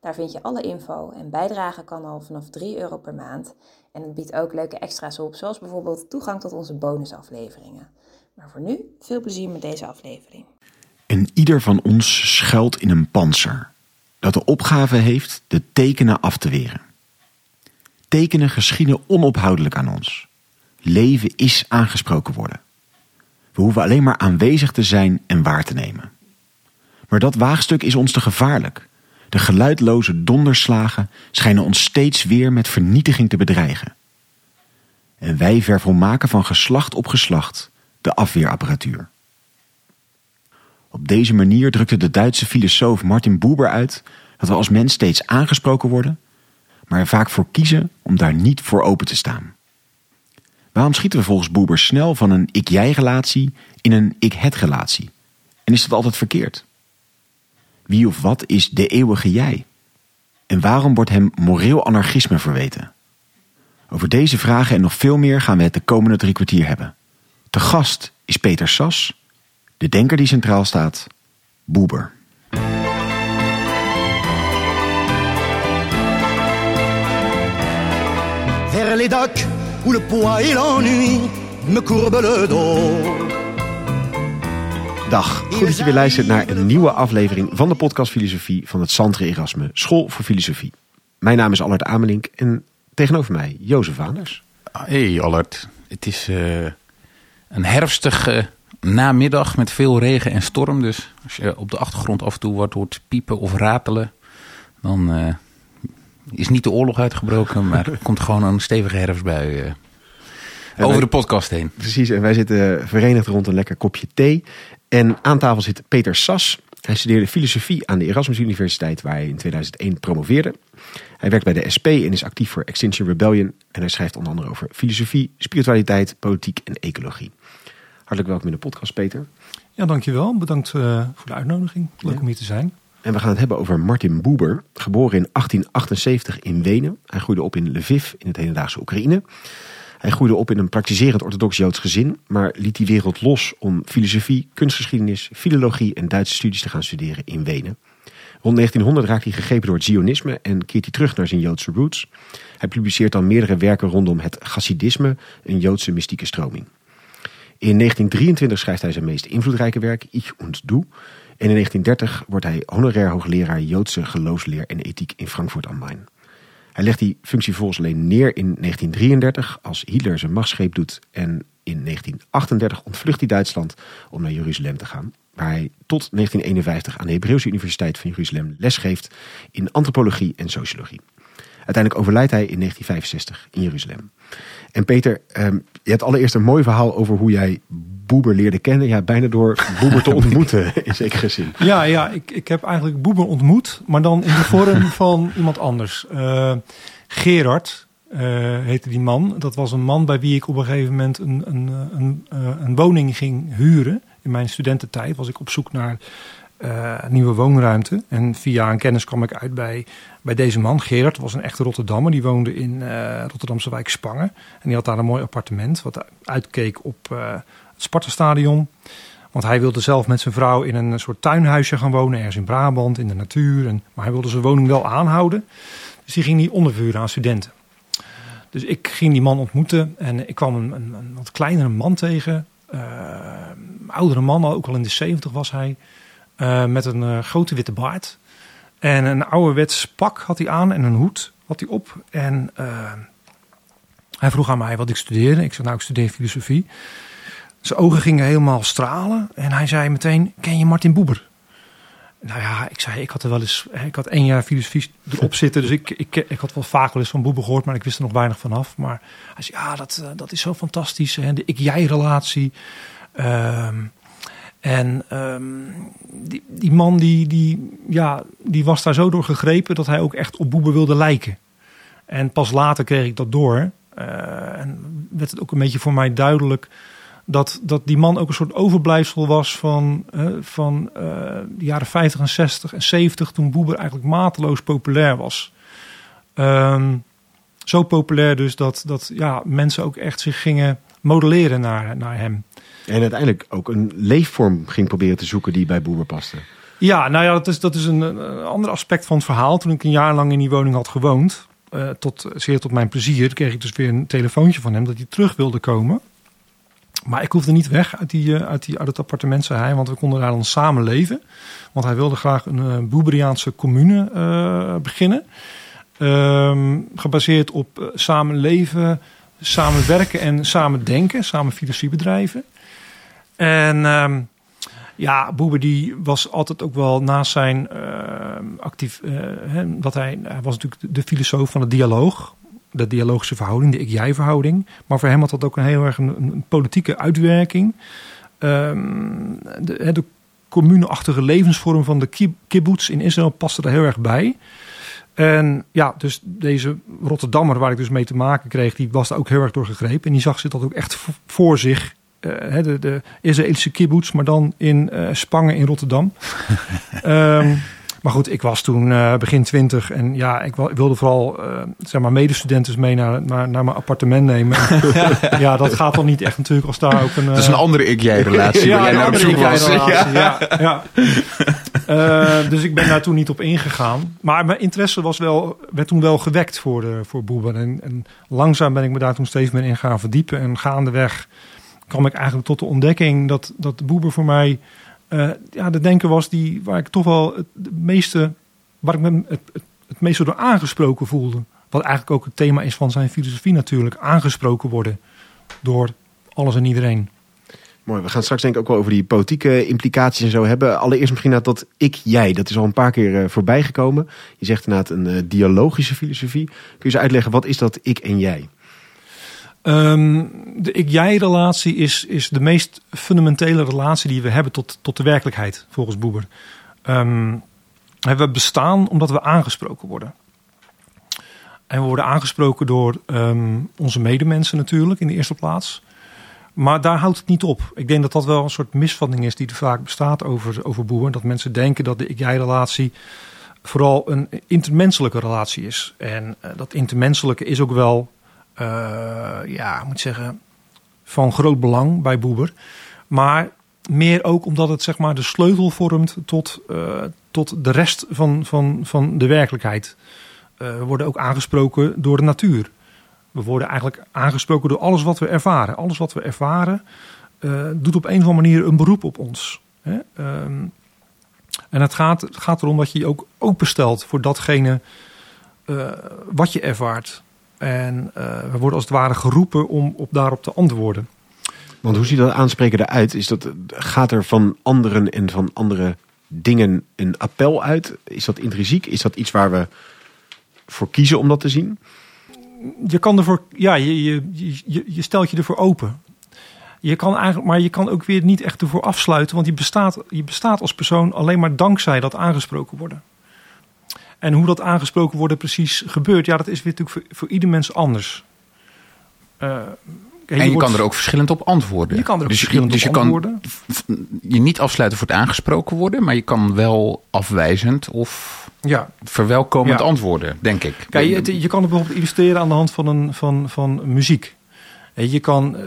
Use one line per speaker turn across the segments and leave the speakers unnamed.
Daar vind je alle info en bijdragen kan al vanaf 3 euro per maand. En het biedt ook leuke extra's op, zoals bijvoorbeeld toegang tot onze bonusafleveringen. Maar voor nu, veel plezier met deze aflevering.
En ieder van ons schuilt in een panzer, dat de opgave heeft de tekenen af te weren. Tekenen geschieden onophoudelijk aan ons. Leven is aangesproken worden. We hoeven alleen maar aanwezig te zijn en waar te nemen. Maar dat waagstuk is ons te gevaarlijk. De geluidloze donderslagen schijnen ons steeds weer met vernietiging te bedreigen. En wij vervolmaken van geslacht op geslacht de afweerapparatuur. Op deze manier drukte de Duitse filosoof Martin Buber uit dat we als mens steeds aangesproken worden, maar er vaak voor kiezen om daar niet voor open te staan. Waarom schieten we volgens Buber snel van een ik-jij-relatie in een ik-het-relatie? En is dat altijd verkeerd? Wie of wat is de eeuwige jij? En waarom wordt hem moreel anarchisme verweten? Over deze vragen en nog veel meer gaan we het de komende drie kwartier hebben. Te gast is Peter Sas, de denker die centraal staat, Boeber.
Vers les docks où le poids et l'ennui me courbent le dos.
Dag, goed dat je weer luistert naar een nieuwe aflevering van de podcast Filosofie van het Santre Erasme School voor Filosofie. Mijn naam is Allard Amelink en tegenover mij Jozef Vaanders.
Hey Allard, het is uh, een herfstige namiddag met veel regen en storm. Dus als je op de achtergrond af en toe wat hoort piepen of ratelen, dan uh, is niet de oorlog uitgebroken, maar er komt gewoon een stevige herfstbui uh, over
wij,
de podcast heen.
Precies, en wij zitten verenigd rond een lekker kopje thee. En aan tafel zit Peter Sas. Hij studeerde filosofie aan de Erasmus Universiteit, waar hij in 2001 promoveerde. Hij werkt bij de SP en is actief voor Extinction Rebellion. En hij schrijft onder andere over filosofie, spiritualiteit, politiek en ecologie. Hartelijk welkom in de podcast, Peter.
Ja, dankjewel. Bedankt uh, voor de uitnodiging. Leuk ja. om hier te zijn.
En we gaan het hebben over Martin Buber, geboren in 1878 in Wenen. Hij groeide op in Lviv in het hedendaagse Oekraïne. Hij groeide op in een praktiserend orthodox Joods gezin, maar liet die wereld los om filosofie, kunstgeschiedenis, filologie en Duitse studies te gaan studeren in Wenen. Rond 1900 raakt hij gegrepen door het Zionisme en keert hij terug naar zijn Joodse roots. Hij publiceert dan meerdere werken rondom het Chassidisme, een Joodse mystieke stroming. In 1923 schrijft hij zijn meest invloedrijke werk, Ich und Du. En in 1930 wordt hij honorair hoogleraar Joodse geloofsleer en ethiek in Frankfurt am Main. Hij legt die functie volgens alleen neer in 1933 als Hitler zijn machtsgreep doet. En in 1938 ontvlucht hij Duitsland om naar Jeruzalem te gaan. Waar hij tot 1951 aan de Hebreeuwse Universiteit van Jeruzalem lesgeeft in antropologie en sociologie. Uiteindelijk overlijdt hij in 1965 in Jeruzalem. En Peter, je hebt allereerst een mooi verhaal over hoe jij Boeber leerde kennen. Ja, bijna door Boeber te ontmoeten, in zekere zin.
Ja, ja ik, ik heb eigenlijk Boeber ontmoet, maar dan in de vorm van iemand anders. Uh, Gerard uh, heette die man. Dat was een man bij wie ik op een gegeven moment een, een, een, uh, een woning ging huren. In mijn studententijd was ik op zoek naar nieuwe woonruimte. En via een kennis kwam ik uit bij, bij deze man. Gerard was een echte Rotterdammer. Die woonde in Rotterdamse wijk Spangen. En die had daar een mooi appartement wat uitkeek op het Sparta-stadion. Want hij wilde zelf met zijn vrouw in een soort tuinhuisje gaan wonen, ergens in Brabant, in de natuur. En, maar hij wilde zijn woning wel aanhouden. Dus die ging niet ondervuren aan studenten. Dus ik ging die man ontmoeten en ik kwam een, een, een wat kleinere man tegen. Oudere man, ook al in de zeventig was hij. Uh, met een uh, grote witte baard. En een ouderwets pak had hij aan en een hoed had hij op. En hij vroeg aan mij wat ik studeerde. Ik zei, nou, ik studeer filosofie. Zijn ogen gingen helemaal stralen en hij zei meteen: Ken je Martin Boeber? Nou ja, ik zei: Ik had er wel eens, ik had één jaar filosofie erop zitten, dus ik, ik, ik had wel vaak wel eens van Boeber gehoord, maar ik wist er nog weinig vanaf. Maar hij zei: Ja, dat, dat is zo fantastisch. Hè? De ik-jij-relatie. Um, en um, die, man die, die, ja, die was daar zo door gegrepen dat hij ook echt op Boeber wilde lijken. En pas later kreeg ik dat door. Uh, en werd het ook een beetje voor mij duidelijk dat, dat die man ook een soort overblijfsel was van, uh, van uh, de jaren 50 en 60 en 70, toen Boeber eigenlijk mateloos populair was. Um, zo populair dus dat, dat ja, mensen ook echt zich gingen modelleren naar, naar hem.
En uiteindelijk ook een leefvorm ging proberen te zoeken die bij Boeber paste.
Ja, nou ja, dat is, dat is een, ander aspect van het verhaal. Toen ik een jaar lang in die woning had gewoond, uh, tot, zeer tot mijn plezier, kreeg ik dus weer een telefoontje van hem dat hij terug wilde komen. Maar ik hoefde niet weg uit, die, uh, uit, die, uit het appartement, zei hij, want we konden daar dan samen leven. Want hij wilde graag een uh, commune beginnen. Ehm, gebaseerd op samen leven, samen werken en samen denken, samen filosofie bedrijven. En um, ja, Boeber die was altijd ook wel naast zijn uh, actief. Uh, hè, wat hij, was natuurlijk de filosoof van de dialoog. De dialogische verhouding, de ik-jij verhouding. Maar voor hem had dat ook een heel erg een, politieke uitwerking. Um, de, de communeachtige levensvorm van de kibbutz in Israël paste er heel erg bij. En ja, dus deze Rotterdammer waar ik dus mee te maken kreeg, die was daar ook heel erg door gegrepen. En die zag zich dat ook echt voor zich uh, de, de Israëlische kibbutz, maar dan in uh, Spangen in Rotterdam. um, maar goed, ik was toen uh, begin twintig en ja, ik wilde vooral zeg maar medestudenten mee naar, naar, naar mijn appartement nemen. ja, dat gaat dan niet echt natuurlijk als daar ook een...
dat is een andere ik-jij-relatie
ja,
jij naar op zoek was.
Ja, ja. ja. dus ik ben daar toen niet op ingegaan. Maar mijn interesse was wel, werd toen wel gewekt voor, de, voor Boeben. En, en langzaam ben ik me daar toen steeds meer in gaan verdiepen. En gaandeweg kwam ik eigenlijk tot de ontdekking dat, dat Boeber voor mij uh, ja, de denker was die, waar ik toch wel het, meeste, waar ik me het, het, meeste door aangesproken voelde. Wat eigenlijk ook het thema is van zijn filosofie natuurlijk. Aangesproken worden door alles en iedereen.
Mooi, we gaan straks denk ik ook wel over die politieke implicaties en zo hebben. Allereerst misschien dat, dat ik-jij, dat is al een paar keer uh, voorbij gekomen. Je zegt inderdaad een uh, dialogische filosofie. Kun je eens uitleggen, wat is dat ik en jij?
Um, de ik-jij-relatie is, is de meest fundamentele relatie die we hebben tot, tot de werkelijkheid, volgens Boeber. Um, we bestaan omdat we aangesproken worden. En we worden aangesproken door um, onze medemensen natuurlijk in de eerste plaats. Maar daar houdt het niet op. Ik denk dat dat wel een soort misvatting is die er vaak bestaat over, over Boer. Dat mensen denken dat de ik-jij-relatie vooral een intermenselijke relatie is. En uh, dat intermenselijke is ook wel ja, moet zeggen, van groot belang bij Boeber. Maar meer ook omdat het zeg maar de sleutel vormt tot, uh, tot de rest van, van, van de werkelijkheid. Uh, we worden ook aangesproken door de natuur. We worden eigenlijk aangesproken door alles wat we ervaren. Alles wat we ervaren doet op een of andere manier een beroep op ons. Hè? Um, en het gaat, het gaat erom dat je je ook openstelt voor datgene wat je ervaart. En uh, we worden als het ware geroepen om op daarop te antwoorden.
Want hoe ziet dat aanspreken eruit? Is dat, gaat er van anderen en van andere dingen een appel uit? Is dat intrinsiek? Is dat iets waar we voor kiezen om dat te zien?
Je kan ervoor, ja, je, je, je, je stelt je ervoor open. Je kan eigenlijk, maar je kan ook weer niet echt ervoor afsluiten, want je bestaat, je bestaat als persoon alleen maar dankzij dat aangesproken worden. En hoe dat aangesproken worden precies gebeurt, ja, dat is weer natuurlijk voor, voor ieder mens anders.
Uh, je en je wordt, kan er ook verschillend op antwoorden.
Je kan er ook dus verschillend dus
je,
op antwoorden.
kan je niet afsluiten voor het aangesproken worden, maar je kan wel afwijzend of ja. verwelkomend ja. antwoorden, denk ik.
Kijk, je, je kan het bijvoorbeeld illustreren aan de hand van, een, van, van muziek. Je kan uh,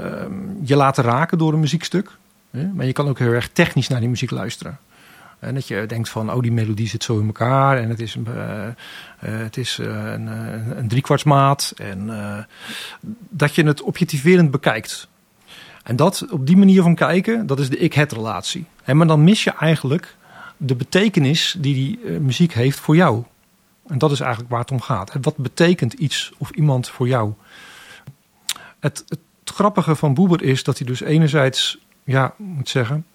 je laten raken door een muziekstuk, maar je kan ook heel erg technisch naar die muziek luisteren. En dat je denkt van, oh die melodie zit zo in elkaar en het is een, uh, uh, het is, uh, een, een driekwartsmaat. En dat je het objectiverend bekijkt. En dat op die manier van kijken, dat is de ik-het relatie. En maar dan mis je eigenlijk de betekenis die die muziek heeft voor jou. En dat is eigenlijk waar het om gaat. Wat betekent iets of iemand voor jou? Het, het grappige van Boeber is dat hij dus enerzijds, ja, moet zeggen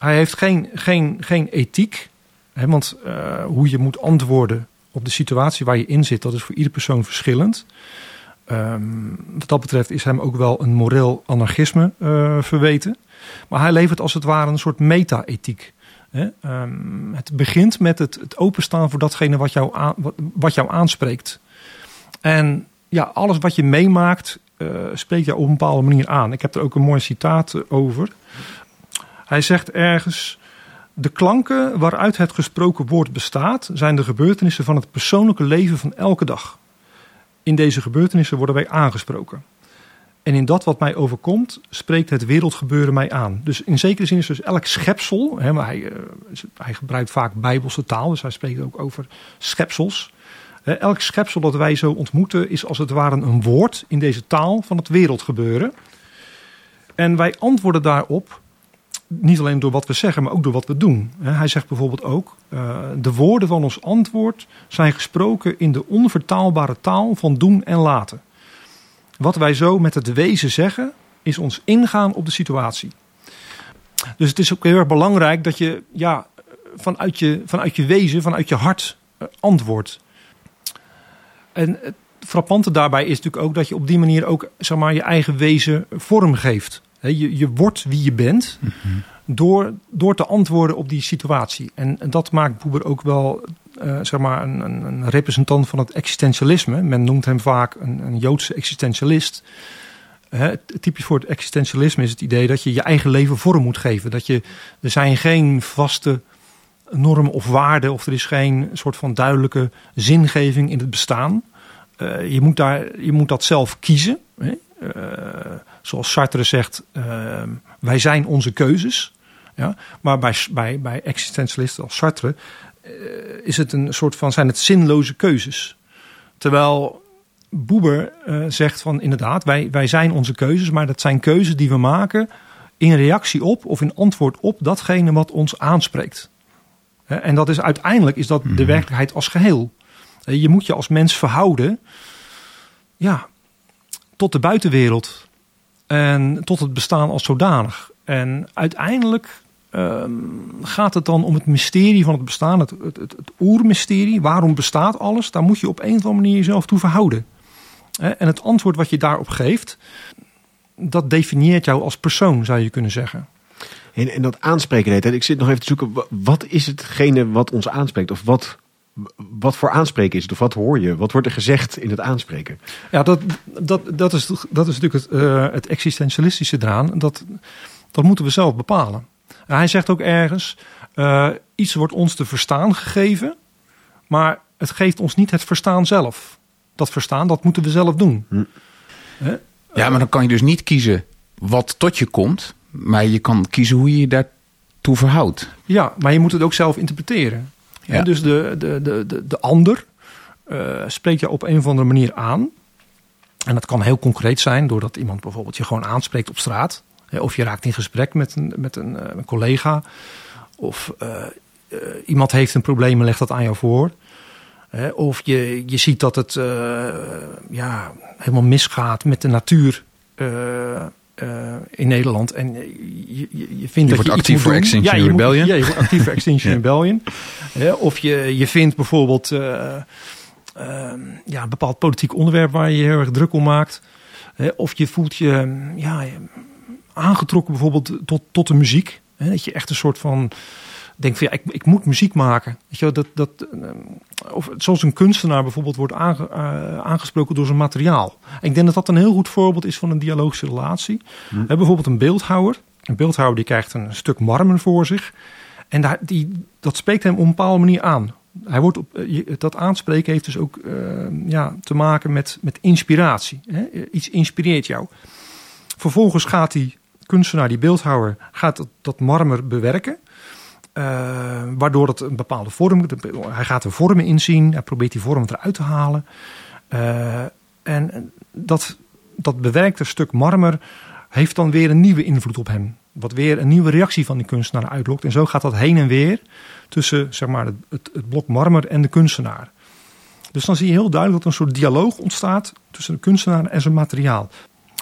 hij heeft geen, geen, geen ethiek. Hè, want uh, hoe je moet antwoorden op de situatie waar je in zit, dat is voor iedere persoon verschillend. Um, wat dat betreft is hem ook wel een moreel anarchisme uh, verweten. Maar hij levert als het ware een soort meta-ethiek. Um, het begint met het, het, openstaan voor datgene wat jou, aan, wat, wat jou aanspreekt. En ja, alles wat je meemaakt, uh, spreekt jou op een bepaalde manier aan. Ik heb er ook een mooi citaat over. Hij zegt ergens: De klanken waaruit het gesproken woord bestaat, zijn de gebeurtenissen van het persoonlijke leven van elke dag. In deze gebeurtenissen worden wij aangesproken. En in dat wat mij overkomt, spreekt het wereldgebeuren mij aan. Dus in zekere zin is dus elk schepsel, hè, maar hij, uh, hij gebruikt vaak bijbelse taal, dus hij spreekt ook over schepsels. Uh, elk schepsel dat wij zo ontmoeten is als het ware een woord in deze taal van het wereldgebeuren. En wij antwoorden daarop niet alleen door wat we zeggen, maar ook door wat we doen. Hij zegt bijvoorbeeld ook: uh, de woorden van ons antwoord zijn gesproken in de onvertaalbare taal van doen en laten. Wat wij zo met het wezen zeggen, is ons ingaan op de situatie. Dus het is ook heel erg belangrijk dat je ja, vanuit, je, vanuit je wezen, vanuit je hart uh, antwoordt. En het frappante daarbij is natuurlijk ook dat je op die manier ook zeg maar, je eigen wezen vorm geeft. Je, je wordt wie je bent mm -hmm. door, door te antwoorden op die situatie. En, en dat maakt Boeber ook wel uh, zeg maar een, een, een, representant van het existentialisme. Men noemt hem vaak een, een Joodse existentialist. Uh, typisch voor het existentialisme is het idee dat je je eigen leven vorm moet geven. Dat je, er zijn geen vaste normen of waarden of er is geen soort van duidelijke zingeving in het bestaan. Uh, je, moet daar, je moet dat zelf kiezen. Hè? Zoals Sartre zegt, wij zijn onze keuzes. Ja? Maar bij, bij, bij existentialisten als Sartre uh, is het een soort van, zijn het zinloze keuzes. Terwijl Boeber uh, zegt van inderdaad, wij, wij zijn onze keuzes, maar dat zijn keuzes die we maken in reactie op of in antwoord op datgene wat ons aanspreekt. En dat is uiteindelijk is dat mm -hmm. de werkelijkheid als geheel. je moet je als mens verhouden ja, tot de buitenwereld en tot het bestaan als zodanig. En uiteindelijk um, gaat het dan om het mysterie van het bestaan, het, het, het, het oermysterie. Waarom bestaat alles? Daar moet je op een of andere manier jezelf toe verhouden. En het antwoord wat je daarop geeft, dat definieert jou als persoon, zou je kunnen zeggen.
En, en dat aanspreken, ik zit nog even te zoeken, wat is hetgene wat ons aanspreekt? Of wat, wat voor aanspreken is het? Of wat hoor je? Wat wordt er gezegd in het aanspreken?
Ja, dat, dat, dat, is, dat is natuurlijk het, uh, het existentialistische eraan. Dat, dat moeten we zelf bepalen. En hij zegt ook ergens, uh, iets wordt ons te verstaan gegeven, maar het geeft ons niet het verstaan zelf. Dat verstaan, dat moeten we zelf doen.
Hm.
Huh? Ja, maar dan kan je dus niet kiezen wat tot je komt, maar je kan kiezen hoe je je daartoe verhoudt.
Ja, maar je moet het ook zelf interpreteren. Ja. En dus de, de, de, de, de ander uh, spreekt je op een of andere manier aan. En dat kan heel concreet zijn, doordat iemand bijvoorbeeld je gewoon aanspreekt op straat. Of je raakt in gesprek met een, met een, uh, een collega. Of uh, uh, iemand heeft een probleem en legt dat aan jou voor. of je, je ziet dat het ja, helemaal misgaat met de natuur in Nederland. En je, je, je vindt
je
dat
wordt
je
actief voor. Extinction
ja, je
Rebellion.
Moet, ja, je wordt actief voor Extinction
Ja.
Rebellion. of je, je vindt bijvoorbeeld uh, uh, ja, een bepaald politiek onderwerp waar je je heel erg druk om maakt. of je voelt je ja, aangetrokken bijvoorbeeld tot, tot de muziek. dat je echt een soort van denkt van ja, ik, ik moet muziek maken. Weet je, wel, dat, dat, of zoals een kunstenaar bijvoorbeeld wordt aange, uh, aangesproken door zijn materiaal. En ik denk dat dat een heel goed voorbeeld is van een dialogische relatie.
Hm.
We hebben bijvoorbeeld een beeldhouwer. Een beeldhouwer die krijgt een stuk marmer voor zich. En daar, die, dat spreekt hem op een bepaalde manier aan. Hij wordt op, dat aanspreken heeft dus ook uh, ja, te maken met, met inspiratie. Hè? Iets inspireert jou. Vervolgens gaat die kunstenaar, die beeldhouwer, gaat dat, dat marmer bewerken. Uh, waardoor het een bepaalde vorm. Hij gaat er vormen inzien. Hij probeert die vorm eruit te halen. Uh, en dat, dat bewerkte stuk marmer heeft dan weer een nieuwe invloed op hem. Wat weer een nieuwe reactie van die kunstenaar uitlokt. En zo gaat dat heen en weer tussen zeg maar, het, het, het blok marmer en de kunstenaar. Dus dan zie je heel duidelijk dat er een soort dialoog ontstaat tussen de kunstenaar en zijn materiaal.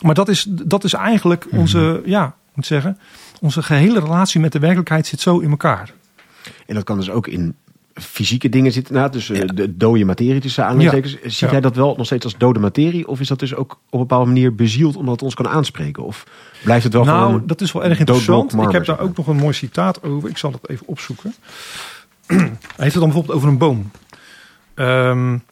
Maar dat is, dat is eigenlijk onze, mm -hmm. ja, moet zeggen, onze gehele relatie met de werkelijkheid zit zo in elkaar.
En dat kan dus ook in fysieke dingen zitten, nou, dus ja. de dode materie tussen aanhalingstekens. Ja. Ziet ja. jij dat wel nog steeds als dode materie? Of is dat dus ook op een bepaalde manier bezield omdat het ons kan aanspreken? Of blijft het wel
nou,
gewoon
dat is wel erg interessant. Marmer, ik heb daar ook nog een mooi citaat over. Ik zal het even opzoeken. Hij heeft het dan bijvoorbeeld over een boom. Um,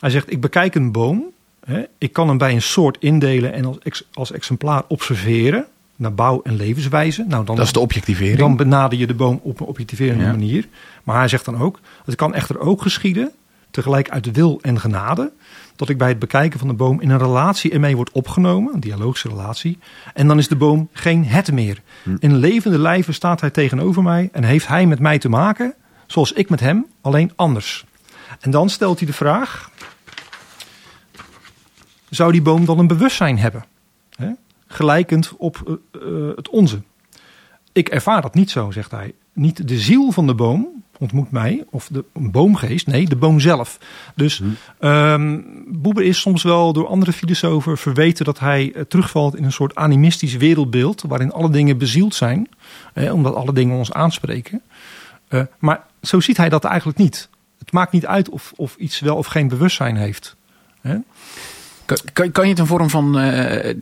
Hij zegt, ik bekijk een boom. Hè, ik kan hem bij een soort indelen en als, ex- als exemplaar observeren. Naar bouw en levenswijze. Nou, dan,
Dat is de objectivering.
dan benader je de boom op een objectiverende
Ja.
manier. Maar hij zegt dan ook, het kan echter ook geschieden, tegelijk uit wil en genade, dat ik bij het bekijken van de boom in een relatie ermee wordt opgenomen, een dialogische relatie, en dan is de boom geen het meer. In levende lijven staat hij tegenover mij en heeft hij met mij te maken, zoals ik met hem, alleen anders. En dan stelt hij de vraag, zou die boom dan een bewustzijn hebben? Gelijkend op eh, eh, het onze. Ik ervaar dat niet zo, zegt hij. Niet de ziel van de boom ontmoet mij, of de boomgeest, nee, de boom zelf. Dus ehm Boeber is soms wel door andere filosofen verweten dat hij eh, terugvalt in een soort animistisch wereldbeeld, waarin alle dingen bezield zijn, eh, omdat alle dingen ons aanspreken. Maar zo ziet hij dat eigenlijk niet. Het maakt niet uit of, of iets wel of geen bewustzijn heeft. Hè?
Kan, kan, je het een vorm van eh,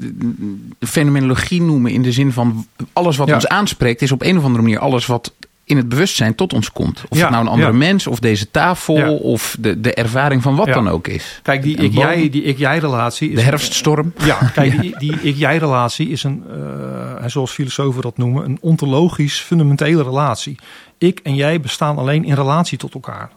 fenomenologie noemen in de zin van alles wat
Ja.
ons aanspreekt is op een of andere manier alles wat in het bewustzijn tot ons komt. Of
Ja,
het nou een andere
ja.
mens of deze tafel
Ja.
of de, de ervaring van wat
Ja.
dan ook is.
Kijk, die
Een
ik-jij
boom,
die ik-jij-relatie... is
De herfststorm.
Ja, kijk, die, die ik-jij-relatie is een, eh, zoals filosofen dat noemen, een ontologisch fundamentele relatie. Ik en jij bestaan alleen in relatie tot elkaar.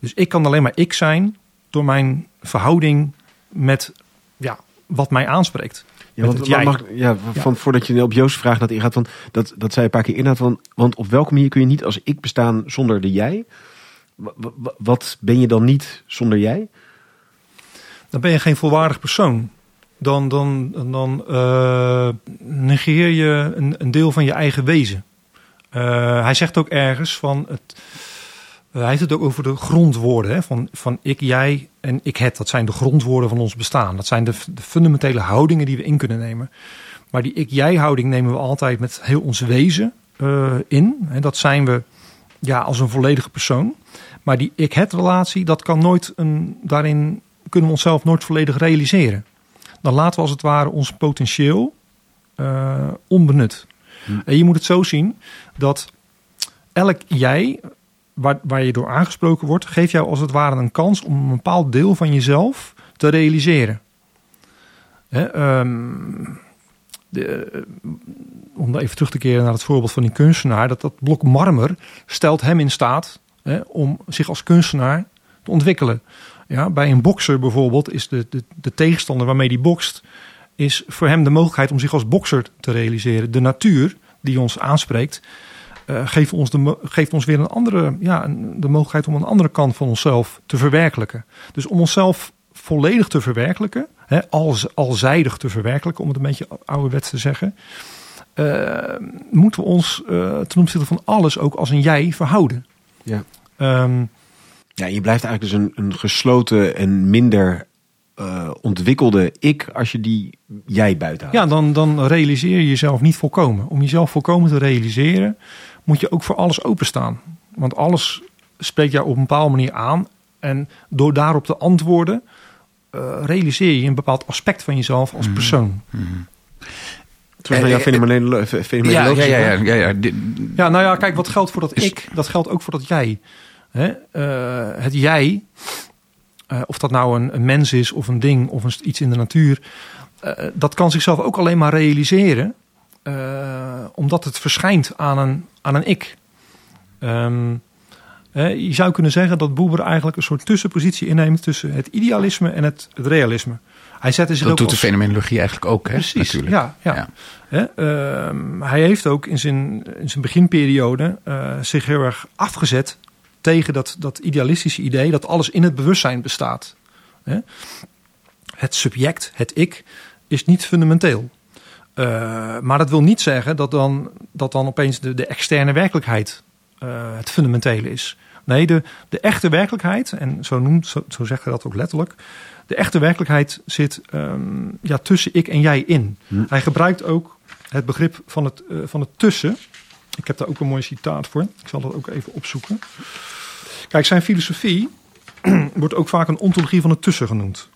Dus ik kan alleen maar ik zijn door mijn verhouding met ja, wat mij aanspreekt.
Ja, want,
jij.
mag, ja, van, voordat je op Joost vraag dat ingaat, van, dat, dat zei een paar keer inderdaad van, want op welke manier kun je niet als ik bestaan zonder de jij? Wa- wa- Wat ben je dan niet zonder jij?
Dan ben je geen volwaardig persoon. Dan, dan, dan eh, negeer je een, een deel van je eigen wezen. Eh, hij zegt ook ergens van het. Hij heeft het ook over de grondwoorden hè, van, van ik, jij en ik het. Dat zijn de grondwoorden van ons bestaan. Dat zijn de, de fundamentele houdingen die we in kunnen nemen. Maar die ik-jij-houding nemen we altijd met heel ons wezen eh, in. En dat zijn we ja, als een volledige persoon. Maar die ik-het-relatie, dat kan nooit een. Daarin kunnen we onszelf nooit volledig realiseren. Dan laten we als het ware ons potentieel eh, onbenut. En je moet het zo zien dat elk jij, waar, waar je door aangesproken wordt, geeft jou als het ware een kans om een bepaald deel van jezelf te realiseren. Hè, ehm, de, eh, om even terug te keren naar het voorbeeld van die kunstenaar, dat dat blok marmer stelt hem in staat hè, om zich als kunstenaar te ontwikkelen. Ja, bij een bokser bijvoorbeeld is de, de, de tegenstander waarmee die bokst, is voor hem de mogelijkheid om zich als bokser te realiseren. De natuur die ons aanspreekt, eh, geeft, ons de, geeft ons weer een andere, ja, de mogelijkheid om een andere kant van onszelf te verwerkelijken. Dus om onszelf volledig te verwerkelijken, hè, als, alzijdig te verwerkelijken, om het een beetje ouderwets te zeggen, eh, moeten we ons eh, ten opzichte van alles ook als een jij verhouden.
Ja.
Ehm,
Ja, je blijft eigenlijk dus een, een gesloten en minder ontwikkelde ik als je die jij buiten haalt.
Ja, dan, dan realiseer je jezelf niet volkomen. Om jezelf volkomen te realiseren, moet je ook voor alles openstaan. Want alles spreekt jou op een bepaalde manier aan. En door daarop te antwoorden, eh, realiseer je een bepaald aspect van jezelf als persoon.
Terug naar jouw
Eh, eh,
fenomenolo-
Ja,
fenomenologische
ja, ja, ja, ja, ja.
Nou ja, kijk, wat geldt voor dat
Is-
ik, dat geldt ook voor dat jij. Hè? Eh, het jij, eh, of dat nou een, een mens is of een ding of een, iets in de natuur, eh, dat kan zichzelf ook alleen maar realiseren, eh, omdat het verschijnt aan een, aan een ik. Ehm, je zou kunnen zeggen dat Boeber eigenlijk een soort tussenpositie inneemt tussen het idealisme en het, het realisme. Hij zich
Dat
ook
doet de fenomenologie eigenlijk ook, hè?
Precies,
Natuurlijk.
ja. ja. Ehm, hij heeft ook in zijn, in zijn beginperiode eh, zich heel erg afgezet tegen dat, dat idealistische idee dat alles in het bewustzijn bestaat. Het subject, het ik, is niet fundamenteel. Eh, maar dat wil niet zeggen dat dan, dat dan opeens de, de externe werkelijkheid eh, het fundamentele is. Nee, de, de echte werkelijkheid, en zo, noemt, zo, zo zegt hij dat ook letterlijk. De echte werkelijkheid zit ehm, ja, tussen ik en jij in. Hij gebruikt ook het begrip van het, eh, van het tussen. Ik heb daar ook een mooi citaat voor. Ik zal dat ook even opzoeken. Kijk, zijn filosofie wordt ook vaak een ontologie van het tussen genoemd.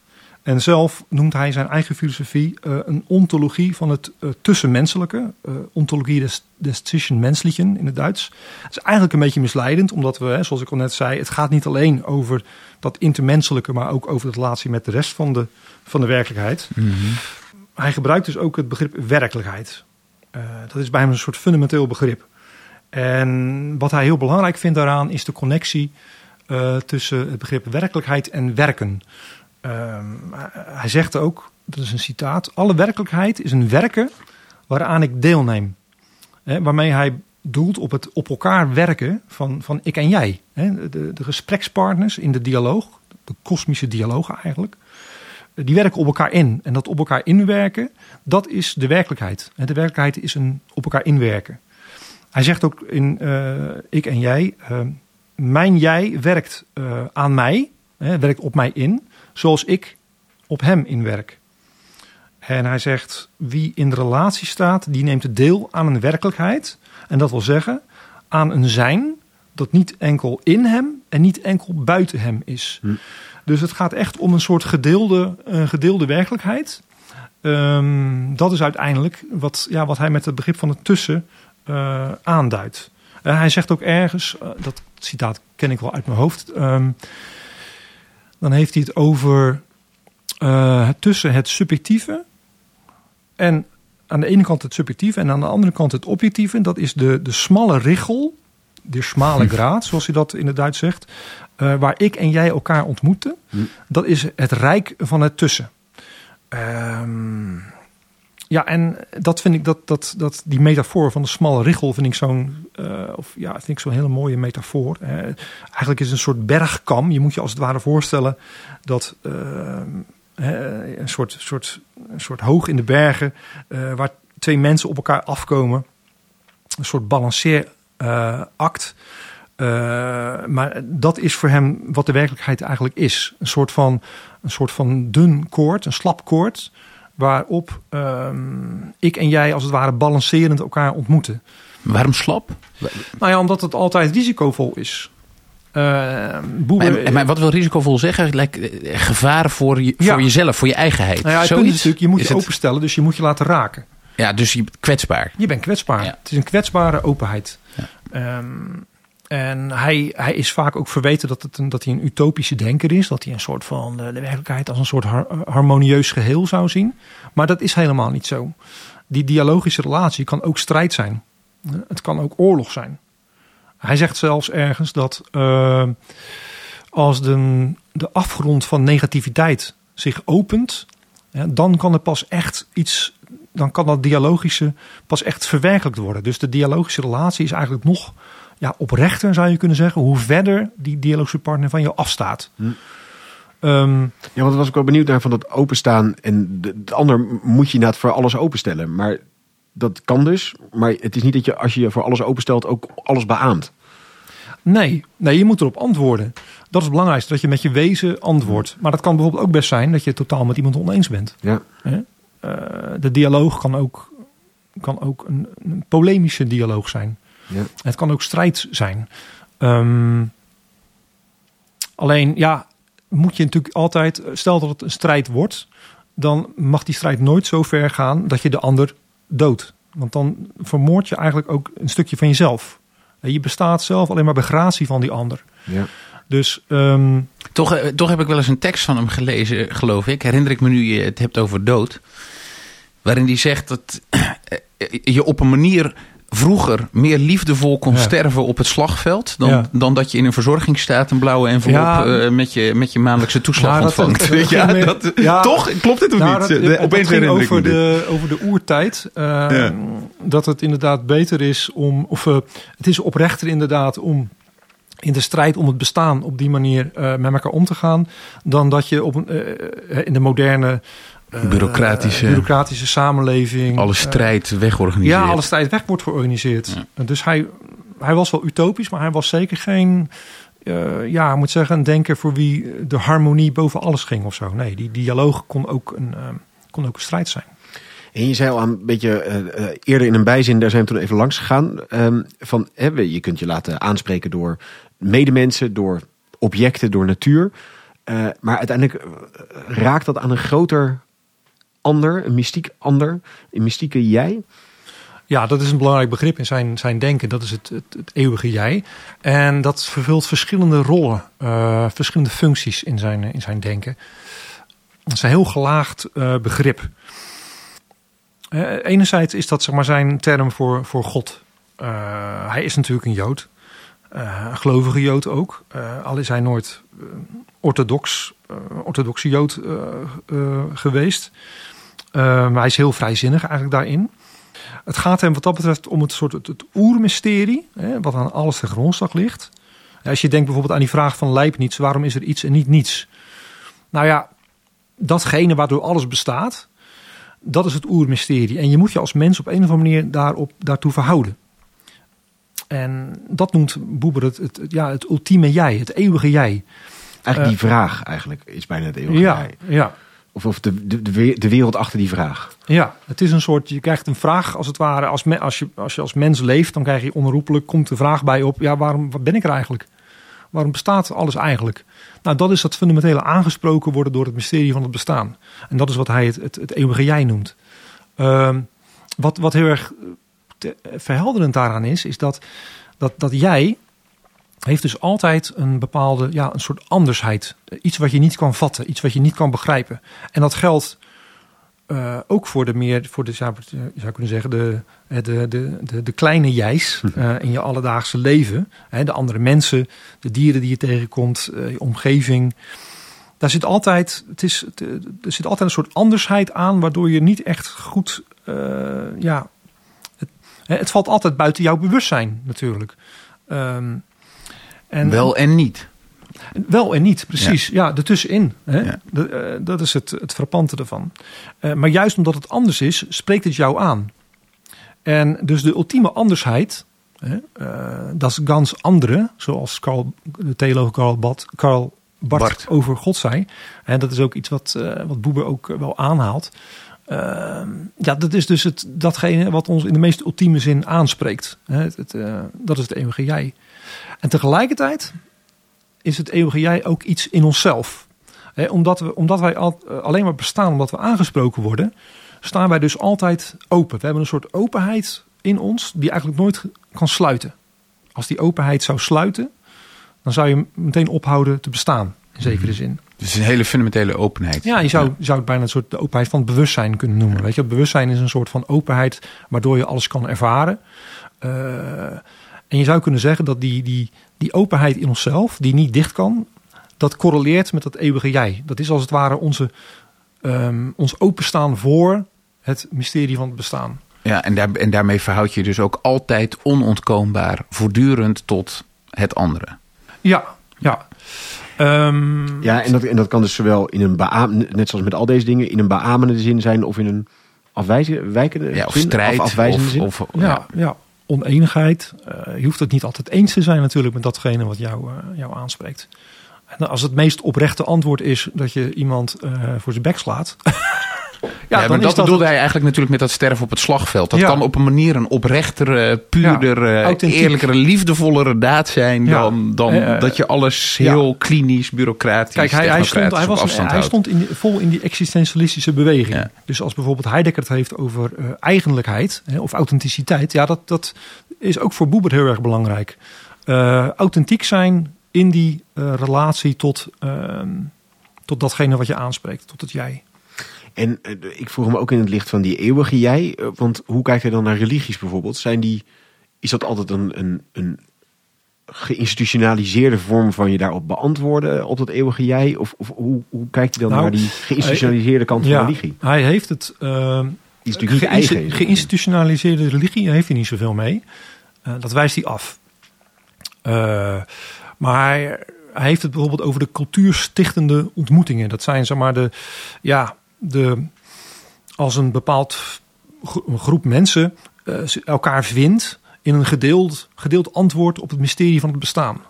En zelf noemt hij zijn eigen filosofie eh, een ontologie van het uh, tussenmenselijke. Uh, ontologie des, des Zwischenmenschlichen in het Duits. Het is eigenlijk een beetje misleidend, omdat we, hè, zoals ik al net zei, het gaat niet alleen over dat intermenselijke, maar ook over de relatie met de rest van de, van de werkelijkheid.
Mhm.
Hij gebruikt dus ook het begrip werkelijkheid. dat is bij hem een soort fundamenteel begrip. En wat hij heel belangrijk vindt daaraan is de connectie tussen het begrip werkelijkheid en werken. Ehm, hij zegt ook, dat is een citaat: Alle werkelijkheid is een werken waaraan ik deelneem. waarmee hij doelt op het op elkaar werken van, van ik en jij. de, de gesprekspartners in de dialoog, de kosmische dialoog eigenlijk, die werken op elkaar in. En dat op elkaar inwerken, dat is de werkelijkheid. De werkelijkheid is een op elkaar inwerken. Hij zegt ook in uh, ik en jij, uh, mijn jij werkt uh, aan mij, hè, werkt op mij in zoals ik op hem inwerk. En hij zegt, wie in de relatie staat, die neemt deel aan een werkelijkheid. En dat wil zeggen, aan een zijn dat niet enkel in hem en niet enkel buiten hem is.
Hm.
Dus het gaat echt om een soort gedeelde, uh, gedeelde werkelijkheid. Um, dat is uiteindelijk wat, ja, wat hij met het begrip van het tussen uh, aanduidt. Uh, hij zegt ook ergens, dat citaat ken ik wel uit mijn hoofd... Um, dan heeft hij het over uh, tussen het subjectieve en aan de ene kant het subjectieve en aan de andere kant het objectieve. Dat is de, de smalle richel, de smale graad, zoals hij dat in het Duits zegt, uh, waar ik en jij elkaar ontmoeten.
Hm.
Dat is het rijk van het tussen. Um, ja, en dat vind ik dat, dat, dat die metafoor van de smalle richel vind ik zo'n uh, of ja, vind ik zo'n hele mooie metafoor. Uh, eigenlijk is het een soort bergkam. Je moet je als het ware voorstellen dat uh, een soort, soort, een soort hoog in de bergen waar twee mensen op elkaar afkomen. Een soort balanceeract. maar dat is voor hem wat de werkelijkheid eigenlijk is. Een soort van, een soort van dun koord, een slap koord waarop um, ik en jij als het ware balancerend elkaar ontmoeten.
Waarom slap?
Nou ja, omdat het altijd risicovol is. Uh, boeren,
maar, maar, wat wil risicovol zeggen? Like, gevaar voor, je,
Ja.
voor jezelf, voor je eigenheid.
nou ja, het punt is natuurlijk, je moet je
het-
openstellen, dus je moet je laten raken.
Ja, dus je kwetsbaar.
Je bent kwetsbaar.
Ja.
Het is een kwetsbare openheid.
Ja.
Ehm, en hij, hij is vaak ook verweten dat, het een, dat hij een utopische denker is. Dat hij een soort van de, de werkelijkheid als een soort har- harmonieus geheel zou zien. Maar dat is helemaal niet zo. Die dialogische relatie kan ook strijd zijn. Het kan ook oorlog zijn. Hij zegt zelfs ergens dat eh, als de, de afgrond van negativiteit zich opent, dan kan er pas echt iets, dan kan dat dialogische pas echt verwerkelijkt worden. Dus de dialogische relatie is eigenlijk nog ja, oprechter, zou je kunnen zeggen, hoe verder die dialogische partner van je afstaat.
Hm.
Ehm,
Ja, want daar was ik wel benieuwd naar van dat openstaan. En de, de ander moet je inderdaad voor alles openstellen. Maar dat kan dus. Maar het is niet dat je als je je voor alles openstelt ook alles beaamt.
Nee, nee, je moet erop antwoorden. Dat is het belangrijkste, dat je met je wezen antwoordt. Maar dat kan bijvoorbeeld ook best zijn dat je het totaal met iemand oneens bent.
Ja.
Eh, de dialoog kan ook, kan ook een, een polemische dialoog zijn.
Ja.
Het kan ook strijd zijn. Ehm, alleen, ja, moet je natuurlijk altijd, stel dat het een strijd wordt, dan mag die strijd nooit zo ver gaan dat je de ander doodt. Want dan vermoord je eigenlijk ook een stukje van jezelf. Je bestaat zelf alleen maar bij gratie van die ander.
Ja.
Dus ehm,
Toch, eh, toch heb ik wel eens een tekst van hem gelezen, geloof ik. Herinner ik me nu je het hebt over dood. Waarin hij zegt dat eh, je op een manier vroeger meer liefdevol kon
Ja.
sterven op het slagveld. Dan,
Ja.
dan dat je in een verzorging staat, een blauwe envelop
Ja.
eh, met, je, met je maandelijkse toeslag ontvangt.
dat-
ja, dat, toch? Klopt dit of
Nou,
niet?
dat,
De-
dat
Opeens
ging over de, over de oertijd. eh, Dat het inderdaad beter is om, of eh, het is oprechter inderdaad om in de strijd om het bestaan op die manier eh, met elkaar om te gaan. Dan dat je op een, in de moderne
Bureaucratische-
bureaucratische samenleving.
Alle
eh,
strijd wegorganiseerd.
ja, alle strijd weg wordt georganiseerd.
Ja.
Dus hij, hij was wel utopisch, maar hij was zeker geen, eh, ja, ik moet zeggen, een denker voor wie de harmonie boven alles ging of zo. Nee, die dialoog kon ook een, eh, kon ook een strijd zijn.
En je zei al een beetje eh, eh, eerder in een bijzin, daar zijn we toen even langs gegaan. ehm, van, hè, je kunt je laten aanspreken door medemensen, door objecten, door natuur. Eh, maar uiteindelijk eh, raakt dat aan een groter ander, een mystiek ander, een mystieke jij.
Ja, dat is een belangrijk begrip in zijn, zijn denken. Dat is het, het, eeuwige jij. En dat vervult verschillende rollen, eh, verschillende functies in zijn, in zijn denken. Dat is een heel gelaagd eh, begrip. Eh, enerzijds is dat zeg maar, zijn term voor, voor God. Hij is natuurlijk een Jood. Een gelovige Jood ook. Al is hij nooit orthodox, orthodoxe Jood geweest. Eh, maar hij is heel vrijzinnig eigenlijk daarin. Het gaat hem wat dat betreft om het soort het, het oermysterie, hè, wat aan alles ten grondslag ligt. Als je denkt bijvoorbeeld aan die vraag van Leibniz, waarom is er iets en niet niets? Nou ja, datgene waardoor alles bestaat, dat is het oermysterie. En je moet je als mens op een of andere manier daarop, daartoe verhouden. En dat noemt Boeber het, het, ja, het ultieme jij, het eeuwige jij.
Eigenlijk die vraag eigenlijk is bijna het eeuwige
Ja,
jij.
ja.
Of, of de, de, de we- de wereld achter die vraag.
Ja, het is een soort, je krijgt een vraag als het ware, als, me, als, je, als je als mens leeft, dan krijg je onherroepelijk, komt de vraag bij op, ja, waarom wat ben ik er eigenlijk? Waarom bestaat alles eigenlijk? Nou, dat is dat fundamentele aangesproken worden door het mysterie van het bestaan. En dat is wat hij het, het, het eeuwige jij noemt. Ehm, wat, wat heel erg verhelderend daaraan is, is dat, dat, dat jij heeft dus altijd een bepaalde, ja, een soort andersheid. Iets wat je niet kan vatten, iets wat je niet kan begrijpen. En dat geldt eh, ook voor de meer, voor de, zou zou kunnen zeggen, de, eh, de, de, de, de kleine jijs eh, in je alledaagse leven. Hè, de andere mensen, de dieren die je tegenkomt, eh, je omgeving. Daar zit altijd, het is, eh, er zit altijd een soort andersheid aan, waardoor je niet echt goed, eh, ja, het, het valt altijd buiten jouw bewustzijn natuurlijk. Ehm, en,
Wel en niet.
wel en niet, precies. Ja, ertussenin. Hè?
Ja.
De- eh, dat is het, het frappante ervan. Eh, maar juist omdat het anders is, spreekt het jou aan. En dus de ultieme andersheid, hè, eh, dat is gans andere, zoals Karl, de theoloog Karl, Bad, Karl Barth
Barth.
over God zei. En dat is ook iets wat, wat Boeber ook wel aanhaalt. Ehm, ja, dat is dus het, datgene wat ons in de meest ultieme zin aanspreekt. Hè, het, het, dat is het eeuwige jij. En tegelijkertijd is het eeuwige jij ook iets in onszelf. Omdat, we, omdat wij al, eh, alleen maar bestaan omdat we aangesproken worden, staan wij dus altijd open. We hebben een soort openheid in ons die eigenlijk nooit kan sluiten. Als die openheid zou sluiten, dan zou je meteen ophouden te bestaan, in zekere zin.
Dus een hele fundamentele openheid.
Ja, je zou, zou het bijna een soort de openheid van het bewustzijn kunnen noemen. Weet je, het bewustzijn is een soort van openheid waardoor je alles kan ervaren. Eh, en je zou kunnen zeggen dat die, die, die openheid in onszelf, die niet dicht kan, dat correleert met dat eeuwige jij. Dat is als het ware onze, ehm, ons openstaan voor het mysterie van het bestaan.
Ja, en, daar, en daarmee verhoud je dus ook altijd onontkoombaar, voortdurend tot het andere.
Ja, ja. Ehm,
Ja, en dat, en dat kan dus zowel in een beaam, net zoals met al deze dingen, in een beamende zin zijn of in een afwijzende, wijkende
Ja, of
zin,
strijd.
Of afwijzende
of,
zin.
of,
Ja, ja. Oneenigheid. Eh, je hoeft het niet altijd eens te zijn natuurlijk met datgene wat jou, eh, jou aanspreekt. En als het meest oprechte antwoord is dat je iemand eh, voor zijn bek slaat.
Ja,
dan
maar dat bedoelde
het-
hij eigenlijk natuurlijk met dat sterven op het slagveld. Dat
Ja.
kan op een manier een oprechter, puurder,
Ja,
eh, eerlijkere, liefdevollere daad zijn dan, dan
Eh,
dat je alles heel klinisch, bureaucratisch,
Kijk, hij, hij, stond, hij,
op
was,
afstand
hij
houdt.
stond in, vol in die existentialistische beweging. Dus als bijvoorbeeld Heidegger het heeft over eh, eigenlijkheid hè, of authenticiteit. Ja, dat, dat is ook voor Boebert heel erg belangrijk. Eh, authentiek zijn in die eh, relatie tot, ehm, tot datgene wat je aanspreekt. Tot het jij.
En eh, ik vroeg hem ook in het licht van die eeuwige jij. eh, Want hoe kijkt hij dan naar religies bijvoorbeeld? Zijn die, is dat altijd een, een, een geïnstitutionaliseerde vorm van je daarop beantwoorden op dat eeuwige jij? Of, of hoe, hoe kijkt hij dan
Nou,
naar die geïnstitutionaliseerde kant van
Ja,
religie?
hij heeft het.
Die is natuurlijk niet
geïnsti-
eigen.
Geïnstitutionaliseerde religie heeft hij niet zoveel mee. Dat wijst hij af. Maar hij, hij heeft het bijvoorbeeld over de cultuurstichtende ontmoetingen. Dat zijn zeg maar de, ja, de, als een bepaald groep mensen eh, elkaar vindt in een gedeeld, gedeeld antwoord op het mysterie van het bestaan.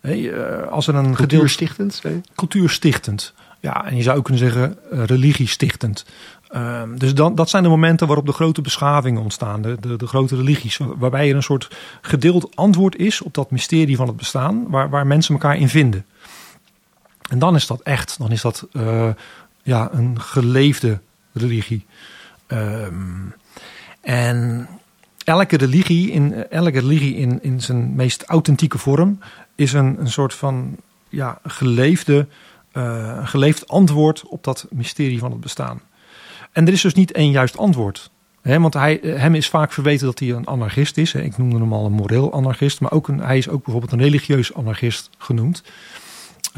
Eh, als er een gedeeld
Cultuurstichtend? je?
cultuurstichtend. Ja, en je zou ook kunnen zeggen uh, religiestichtend. Ehm, dus dan, dat zijn de momenten waarop de grote beschavingen ontstaan, de, de, de grote religies, waar- waarbij er een soort gedeeld antwoord is op dat mysterie van het bestaan, waar, waar mensen elkaar in vinden. En dan is dat echt, dan is dat uh, ja, een geleefde religie. Um, en elke religie, in, elke religie in, in zijn meest authentieke vorm is een, een soort van ja, geleefde, uh, geleefd antwoord op dat mysterie van het bestaan. En er is dus niet één juist antwoord. He, want hij, hem is vaak verweten dat hij een anarchist is. Ik noemde hem al een moreel anarchist. Maar ook een, hij is ook bijvoorbeeld een religieus anarchist genoemd.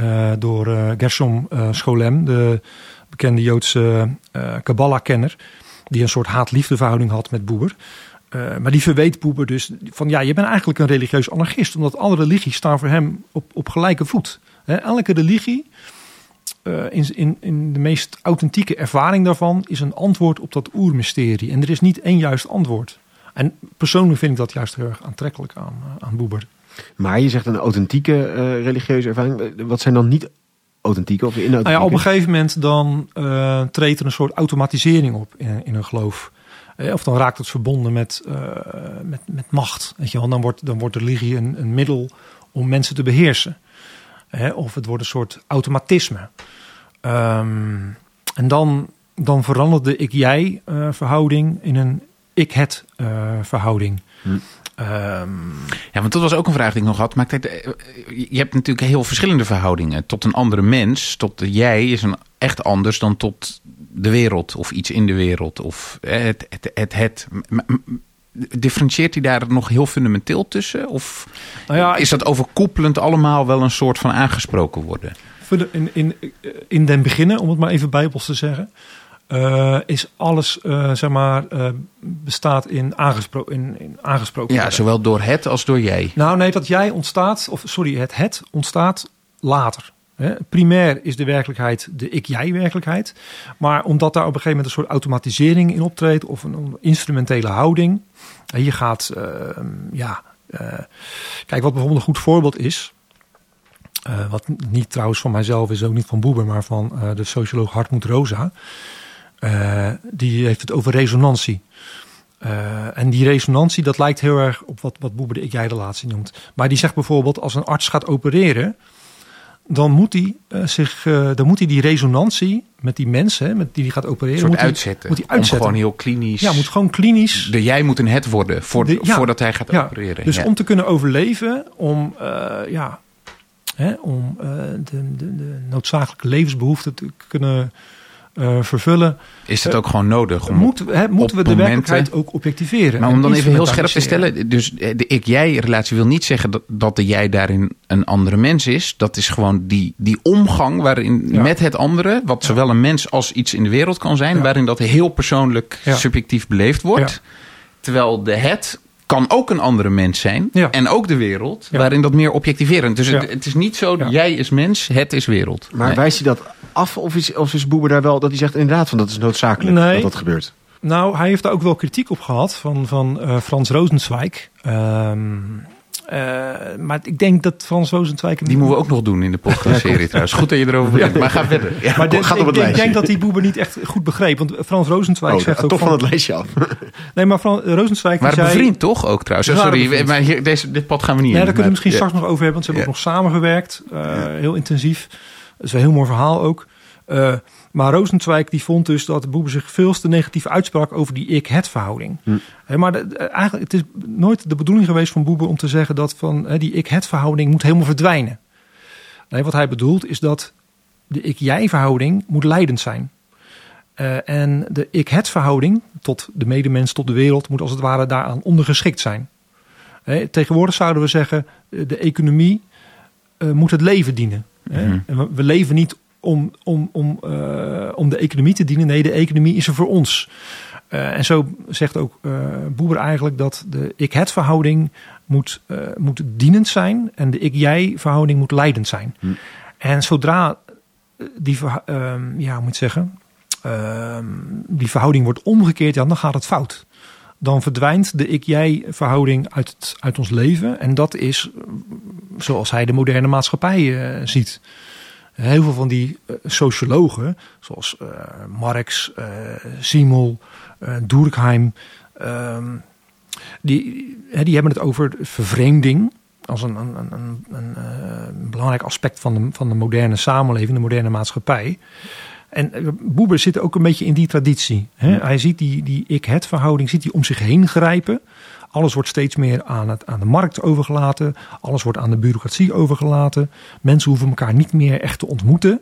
Uh, door uh, Gershom Scholem, de bekende Joodse Kabbalah-kenner. Die een soort haat-liefde verhouding had met Boeber. maar die verweet Boeber dus van ja, je bent eigenlijk een religieus anarchist. Omdat alle religies staan voor hem op, op gelijke voet. Elke religie uh, in, in, in de meest authentieke ervaring daarvan is een antwoord op dat oermysterie. En er is niet één juist antwoord. En persoonlijk vind ik dat juist heel erg aantrekkelijk aan, aan Boeber.
Maar je zegt een authentieke religieuze ervaring. Wat zijn dan niet authentieke of inauthentieke?
Nou ja, op een gegeven moment dan treedt er een soort automatisering op in, in een geloof. Of dan raakt het verbonden met, met, met macht. Weet je wel? Dan, wordt, dan wordt religie een, een middel om mensen te beheersen. Of het wordt een soort automatisme. Um, en dan, dan verandert de ik-jij verhouding in een ik-het verhouding. Hm. Um,
ja, want dat was ook een vraag die ik nog had. Maar kijk, je hebt natuurlijk heel verschillende verhoudingen. Tot een andere mens, tot jij is een echt anders dan tot de wereld of iets in de wereld. Of het, het, het, het. Differentieert hij daar nog heel fundamenteel tussen? Of nou ja, is dat overkoepelend allemaal wel een soort van aangesproken worden?
In, in, in den beginnen, om het maar even bijbels te zeggen, uh, is alles, uh, zeg maar, uh, bestaat in, aangespro in, in aangesproken.
Ja, zowel door het als door jij.
Nou nee, dat jij ontstaat, of sorry, het het ontstaat later. Hè. Primair is de werkelijkheid de ik-jij-werkelijkheid. Maar omdat daar op een gegeven moment een soort automatisering in optreedt, of een, een instrumentele houding. Je gaat, ehm, ja, kijk, wat bijvoorbeeld een goed voorbeeld is. Wat niet trouwens van mijzelf is, ook niet van Boeber, maar van de socioloog Hartmut Rosa. Uh, die heeft het over resonantie. en die resonantie, dat lijkt heel erg op wat, wat Boeber de ik-jij-relatie noemt. Maar die zegt bijvoorbeeld, als een arts gaat opereren, dan moet hij, zich, dan moet hij die resonantie met die mensen met die hij gaat opereren...
Moet uitzetten.
Moet hij uitzetten.
Om gewoon heel klinisch...
Ja, moet gewoon klinisch...
De jij moet een het worden voor, de, ja, voordat hij gaat
ja,
opereren.
Dus om te kunnen overleven, om ja, Hè, om de, de, de, noodzakelijke levensbehoeften te kunnen uh, vervullen.
Is het ook gewoon nodig? Om
moet, hè, moeten we de
momenten,
werkelijkheid ook objectiveren?
Maar om dan even heel scherp te stellen. Dus de ik-jij-relatie wil niet zeggen dat, dat de jij daarin een andere mens is. Dat is gewoon die, die omgang waarin ja. met het andere. Wat ja. zowel een mens als iets in de wereld kan zijn. Ja. Waarin dat heel persoonlijk subjectief beleefd wordt. Terwijl de het kan ook een andere mens zijn. Ja. En ook de wereld, ja. waarin dat meer objectiverend. Dus ja. het, het, is niet zo, jij is mens, het is wereld.
Maar nee. wijst hij dat af of is, of is Boeber daar wel dat hij zegt inderdaad van dat is noodzakelijk
nee.
dat dat gebeurt?
Nou, hij heeft daar ook wel kritiek op gehad van, van uh, Frans Rosenzweig. Um, uh, maar ik denk dat Frans Rosenzweig...
Die moeten we ook nog doen in de podcastserie trouwens. Goed dat je erover begint, maar ga verder.
Ja, maar dit, gaat op het ik, lijstje. Ik denk dat die Boeber niet echt goed begreep. Want Frans Rosenzweig
oh,
zegt ook
toch
van,
van het lijstje af.
nee, maar Frans Rosenzweig...
Maar
zei,
bevriend toch ook trouwens? Oh, sorry, maar hier, deze, dit pad gaan we niet
nee,
in.
daar kunnen we misschien
ja.
straks nog over hebben. Want ze hebben ook nog samengewerkt. Uh, heel intensief. Dat is een heel mooi verhaal ook. Uh, maar Rosenzweig die vond dus dat Boeber zich veel te negatief uitsprak over die ik-het verhouding. Hm. Maar de, eigenlijk, het is nooit de bedoeling geweest van Boeber om te zeggen dat van, die ik-het verhouding moet helemaal verdwijnen. Nee, wat hij bedoelt is dat de ik-jij verhouding moet leidend zijn. Uh, en de ik-het verhouding tot de medemens, tot de wereld, moet als het ware daaraan ondergeschikt zijn. Tegenwoordig zouden we zeggen, de economie uh, moet het leven dienen. Mm-hmm. we, we leven niet om, om, om, uh, om de economie te dienen. Nee, de economie is er voor ons. Uh, en zo zegt ook uh, Boeber eigenlijk dat de ik-het verhouding moet, moet dienend zijn en de ik-jij verhouding moet leidend zijn. Hm. En zodra die, ja, moet zeggen, die verhouding wordt omgekeerd, dan gaat het fout. Dan verdwijnt de ik-jij verhouding uit, uit ons leven. En dat is zoals hij de moderne maatschappij ziet. Heel veel van die uh, sociologen, zoals Marx, Simmel, Durkheim, die, die hebben het over vervreemding. als een, een, een, een, eh, belangrijk aspect van de, van de moderne samenleving, de moderne maatschappij. En eh, Boeber zit ook een beetje in die traditie. Hè? Hij ziet die, die ik-het verhouding ziet hij om zich heen grijpen. Alles wordt steeds meer aan, het, aan de markt overgelaten. Alles wordt aan de bureaucratie overgelaten. Mensen hoeven elkaar niet meer echt te ontmoeten.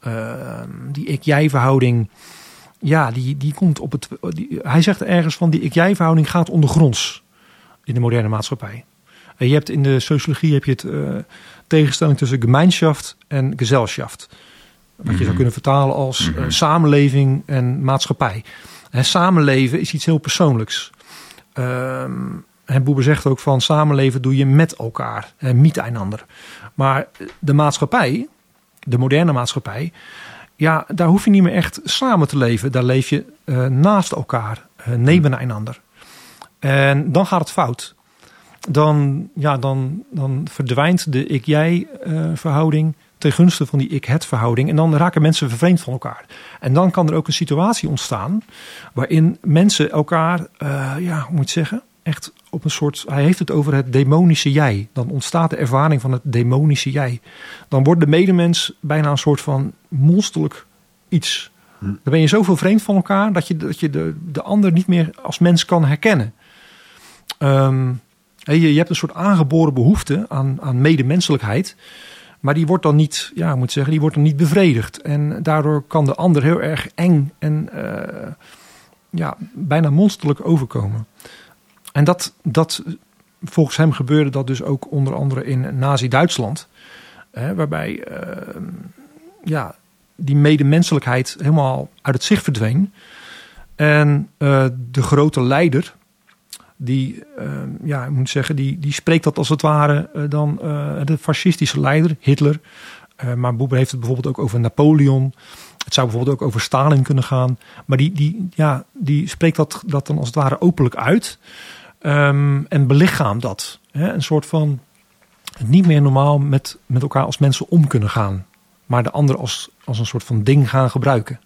Ehm, die ik-jij verhouding, ja, die, die komt op het. Die, hij zegt ergens van die ik-jij verhouding gaat ondergronds in de moderne maatschappij. En je hebt in de sociologie heb je het uh, tegenstelling tussen gemeinschaft en Gesellschaft. Wat je zou kunnen vertalen als uh, samenleving en maatschappij. En samenleven is iets heel persoonlijks. Um, en Boeber zegt ook van samenleven doe je met elkaar en niet einander. Maar de maatschappij, de moderne maatschappij, ja, daar hoef je niet meer echt samen te leven. Daar leef je uh, naast elkaar, uh, nebeneinander. En dan gaat het fout. Dan, ja, dan, dan verdwijnt de ik-jij uh, verhouding ten gunste van die ik-het verhouding. En dan raken mensen vervreemd van elkaar. En dan kan er ook een situatie ontstaan waarin mensen elkaar, uh, ja, hoe moet je zeggen, echt op een soort. Hij heeft het over het demonische jij. Dan ontstaat de ervaring van het demonische jij. Dan wordt de medemens bijna een soort van monsterlijk iets. Dan ben je zoveel vreemd van elkaar dat je, dat je de, de ander niet meer als mens kan herkennen. Um, je, je hebt een soort aangeboren behoefte aan, aan medemenselijkheid. Maar die wordt dan niet, ja, moet zeggen, die wordt dan niet bevredigd. En daardoor kan de ander heel erg eng en uh, ja, bijna monsterlijk overkomen. En dat, dat, volgens hem gebeurde dat dus ook onder andere in Nazi-Duitsland. waarbij uh, ja, die medemenselijkheid helemaal uit het zicht verdween. En uh, de grote leider, die, uh, ja, ik moet zeggen, die, die spreekt dat als het ware uh, dan uh, de fascistische leider, Hitler. maar Boeber heeft het bijvoorbeeld ook over Napoleon. Het zou bijvoorbeeld ook over Stalin kunnen gaan. Maar die, die, ja, die spreekt dat, dat dan als het ware openlijk uit. Um, en belichaamt dat. Hè? Een soort van niet meer normaal met, met elkaar als mensen om kunnen gaan. Maar de ander als, als een soort van ding gaan gebruiken.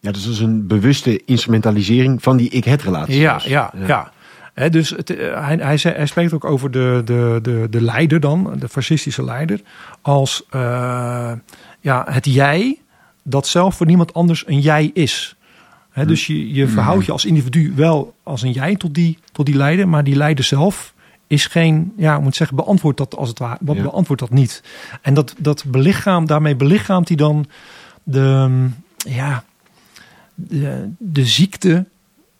Ja, dus dat is een bewuste instrumentalisering van die ik-het-relatie.
Ja, dus. ja, ja. ja. He, dus het, hij, hij, hij, spreekt ook over de, de, de, de leider dan, de fascistische leider, als uh, ja, het jij dat zelf voor niemand anders een jij is. He, dus je, je verhoudt je als individu wel als een jij tot die, tot die leider, maar die leider zelf is geen, ja, ik moet zeggen, beantwoord dat als het ware, ja. beantwoord dat niet. En dat, dat belichaam, daarmee belichaamt hij dan de, ja, de, de ziekte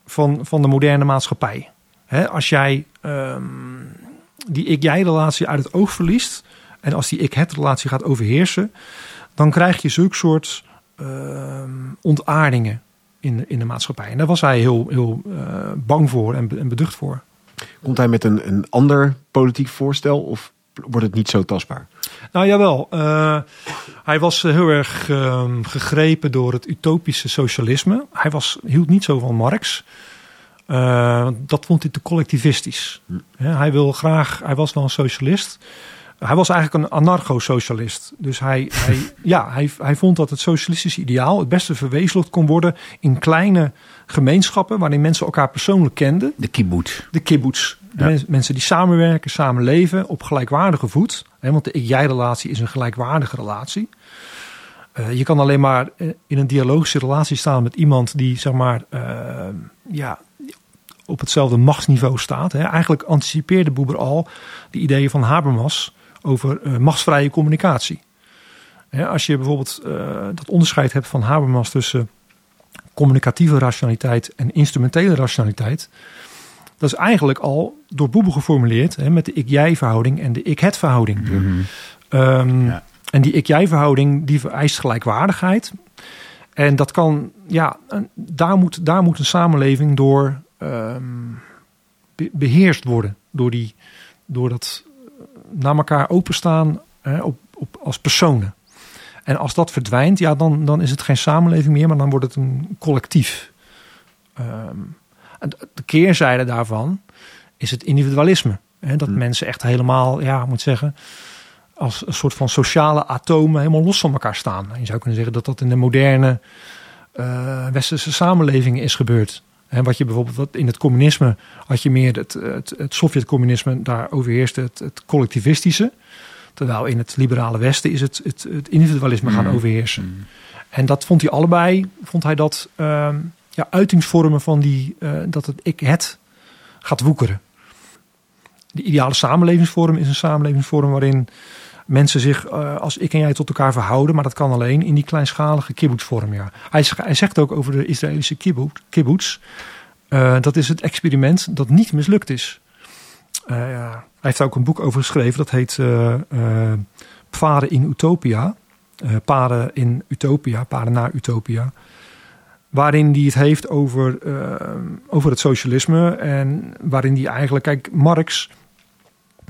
van, van de moderne maatschappij. He, als jij um, die ik-jij-relatie uit het oog verliest en als die ik-het-relatie gaat overheersen, dan krijg je zulke soort um, ontaardingen in, in de maatschappij. En daar was hij heel, heel uh, bang voor en, en beducht voor.
Komt hij met een, een ander politiek voorstel of wordt het niet zo tastbaar?
Nou jawel, uh, hij was heel erg uh, gegrepen door het utopische socialisme. Hij was, hield niet zo van Marx. Uh, dat vond hij te collectivistisch. Hm. Ja, hij wil graag, hij was wel een socialist. Hij was eigenlijk een anarcho-socialist. Dus hij, hij, ja, hij, hij vond dat het socialistische ideaal het beste verwezenlijkt kon worden in kleine gemeenschappen waarin mensen elkaar persoonlijk kenden.
De kibbutz.
De kibbutz. De ja. mensen die samenwerken, samenleven op gelijkwaardige voet. Hè, want de ik-jij-relatie is een gelijkwaardige relatie. Uh, je kan alleen maar in een dialogische relatie staan met iemand die, zeg maar, uh, ja, op hetzelfde machtsniveau staat. Hè. Eigenlijk anticipeerde Boeber al de ideeën van Habermas over uh, machtsvrije communicatie. Als je bijvoorbeeld uh, dat onderscheid hebt van Habermas tussen communicatieve rationaliteit en instrumentele rationaliteit. Dat is eigenlijk al door Boeber geformuleerd hè, met de ik-jij-verhouding en de ik-het-verhouding. Mm -hmm. um, ja. En die ik-jij-verhouding die vereist gelijkwaardigheid. En dat kan, ja, daar moet, daar moet een samenleving door um, be beheerst worden. Door, die, door dat naar elkaar openstaan hè, op, op, als personen. En als dat verdwijnt, ja, dan, dan is het geen samenleving meer, maar dan wordt het een collectief. Um, de keerzijde daarvan is het individualisme. Hè, dat hmm. mensen echt helemaal, ja, moet zeggen, als een soort van sociale atomen helemaal los van elkaar staan. En je zou kunnen zeggen dat dat in de moderne uh, westerse samenlevingen is gebeurd. En wat je bijvoorbeeld wat in het communisme had je meer het, het, het Sovjet-communisme, daar overheerste het, het collectivistische. Terwijl in het liberale Westen is het, het, het individualisme gaan
Mm.
overheersen.
Mm.
En dat vond hij allebei, vond hij dat ehm, ja, uitingsvormen van die, eh, dat het ik-het gaat woekeren. De ideale samenlevingsvorm is een samenlevingsvorm waarin mensen zich eh, als ik en jij tot elkaar verhouden, maar dat kan alleen in die kleinschalige kibbutzvorm. Ja. Hij, zegt ook over de Israëlische kibbutz, eh, dat is het experiment dat niet mislukt is. Eh. Hij heeft daar ook een boek over geschreven, dat heet Paden in Utopia. Paden in Utopia, paden naar Utopia. Waarin hij het heeft over, over het socialisme. En waarin hij eigenlijk, kijk, Marx,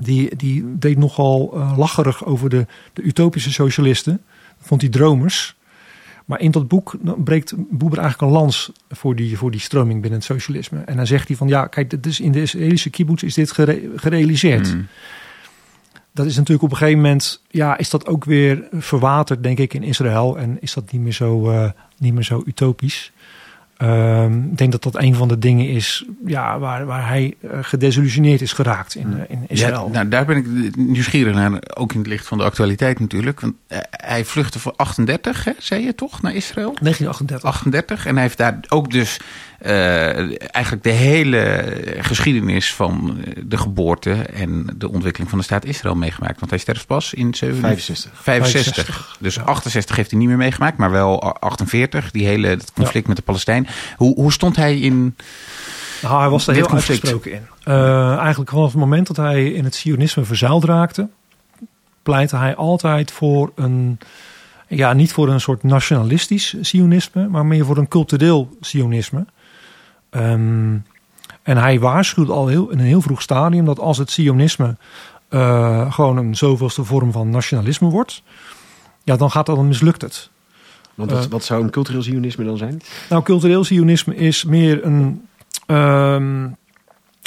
die, die deed nogal eh, lacherig over de, de utopische socialisten. Dat vond hij dromers. Maar in dat boek breekt Boeber eigenlijk een lans voor die, voor die stroming binnen het socialisme. En dan zegt hij van ja, kijk, dit is in de Israëlische kibbutz is dit gere- gerealiseerd
Mm.
dat is natuurlijk op een gegeven moment, ja, is dat ook weer verwaterd, denk ik, in Israël. En is dat niet meer zo, eh, niet meer zo utopisch. Ehm, ik denk dat dat een van de dingen is ja, waar, waar hij eh, gedesillusioneerd is geraakt in, eh, in Israël.
Ja, nou, daar ben ik nieuwsgierig naar, ook in het licht van de actualiteit natuurlijk. Want eh, hij vluchtte voor 38, hè, zei je toch, naar Israël?
1938.
38. En hij heeft daar ook dus eigenlijk de hele geschiedenis van eh, de geboorte en de ontwikkeling van de staat Israël meegemaakt. Want hij sterft pas in 67.
65.
65. Dus
Ja.
68 heeft hij niet meer meegemaakt, maar wel 48. Die hele het conflict met de Palestijn. Hoe, hoe stond hij in.
Nou, hij was er heel
conflict.
uitgesproken in. Eh, eigenlijk vanaf het moment dat hij in het Sionisme verzeild raakte, pleitte hij altijd voor een, ja, niet voor een soort nationalistisch Sionisme, maar meer voor een cultureel Sionisme. Ehm, en hij waarschuwde al heel, in een heel vroeg stadium dat als het Sionisme eh, gewoon een zoveelste vorm van nationalisme wordt, ja, dan gaat dat dan mislukt het.
Want wat,
Eh.
wat zou een cultureel zionisme dan zijn?
Nou, cultureel sionisme is meer een. ehm,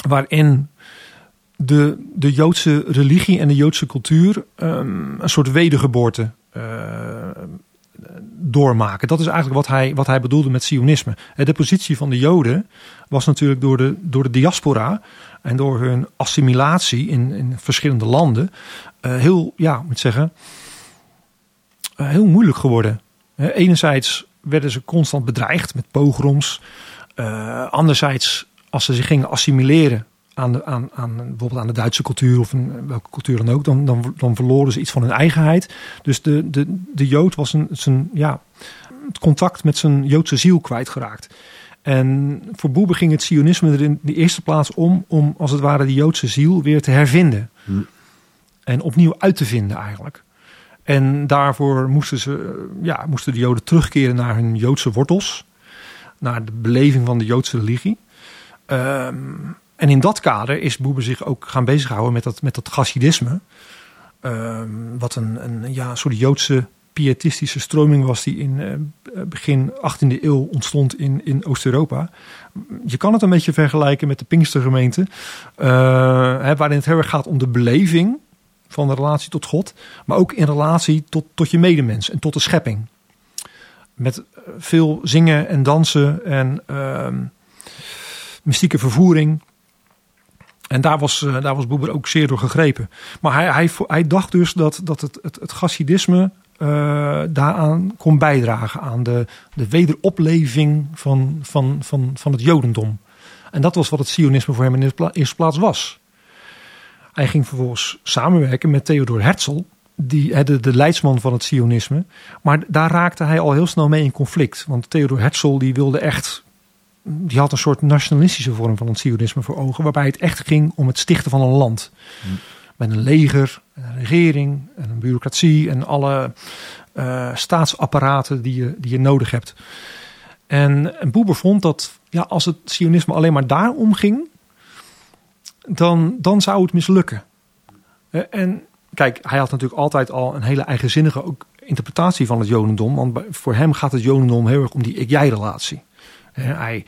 waarin de, de Joodse religie en de Joodse cultuur ehm, een soort wedergeboorte eh, doormaken. Dat is eigenlijk wat hij, wat hij bedoelde met sionisme. Eh, De positie van de Joden was natuurlijk door de, door de diaspora en door hun assimilatie in, in verschillende landen eh, heel, ja, moet zeggen, eh, heel moeilijk geworden. Enerzijds werden ze constant bedreigd met pogroms. Anderzijds, als ze zich gingen assimileren aan, de, aan, aan bijvoorbeeld aan de Duitse cultuur of een, welke cultuur dan ook, dan, dan, dan verloren ze iets van hun eigenheid. Dus de, de, de Jood was een, zijn, ja, het contact met zijn Joodse ziel kwijtgeraakt. En voor Boeber ging het Sionisme er in de eerste plaats om, om als het ware die Joodse ziel weer te hervinden.
Hm.
En opnieuw uit te vinden eigenlijk. En daarvoor moesten, ze, ja, moesten de Joden terugkeren naar hun Joodse wortels. Naar de beleving van de Joodse religie. Ehm, en in dat kader is Boeber zich ook gaan bezighouden met dat, met dat Chassidisme. Ehm, wat een, een ja, soort Joodse pietistische stroming was die in eh, begin 18e eeuw ontstond in, in Oost-Europa. Je kan het een beetje vergelijken met de Pinkstergemeente. eh, hè, waarin het heel erg gaat om de beleving van de relatie tot God. Maar ook in relatie tot, tot je medemens en tot de schepping. Met eh, veel zingen en dansen en ehm, mystieke vervoering. En daar was, eh, daar was Boeber ook zeer door gegrepen. Maar hij, hij, hij dacht dus dat, dat het, het, het Chassidisme eh, daaraan kon bijdragen. Aan de, de wederopleving van, van, van, van het Jodendom. En dat was wat het Sionisme voor hem in de eerste plaats was. Hij ging vervolgens samenwerken met Theodor Herzl, die, de, de leidsman van het Sionisme. Maar daar raakte hij al heel snel mee in conflict. Want Theodor Herzl die wilde echt. Die had een soort nationalistische vorm van het Sionisme voor ogen. Waarbij het echt ging om het stichten van een land. Met een leger, een regering, en een bureaucratie en alle eh, staatsapparaten die je, die je nodig hebt. En, en Boeber vond dat ja, als het Sionisme alleen maar daarom ging, dan, dan zou het mislukken. Eh, En kijk, hij had natuurlijk altijd al een hele eigenzinnige ook interpretatie van het Jodendom. Want voor hem gaat het Jodendom heel erg om die ik-jij-relatie. Eh, Hij,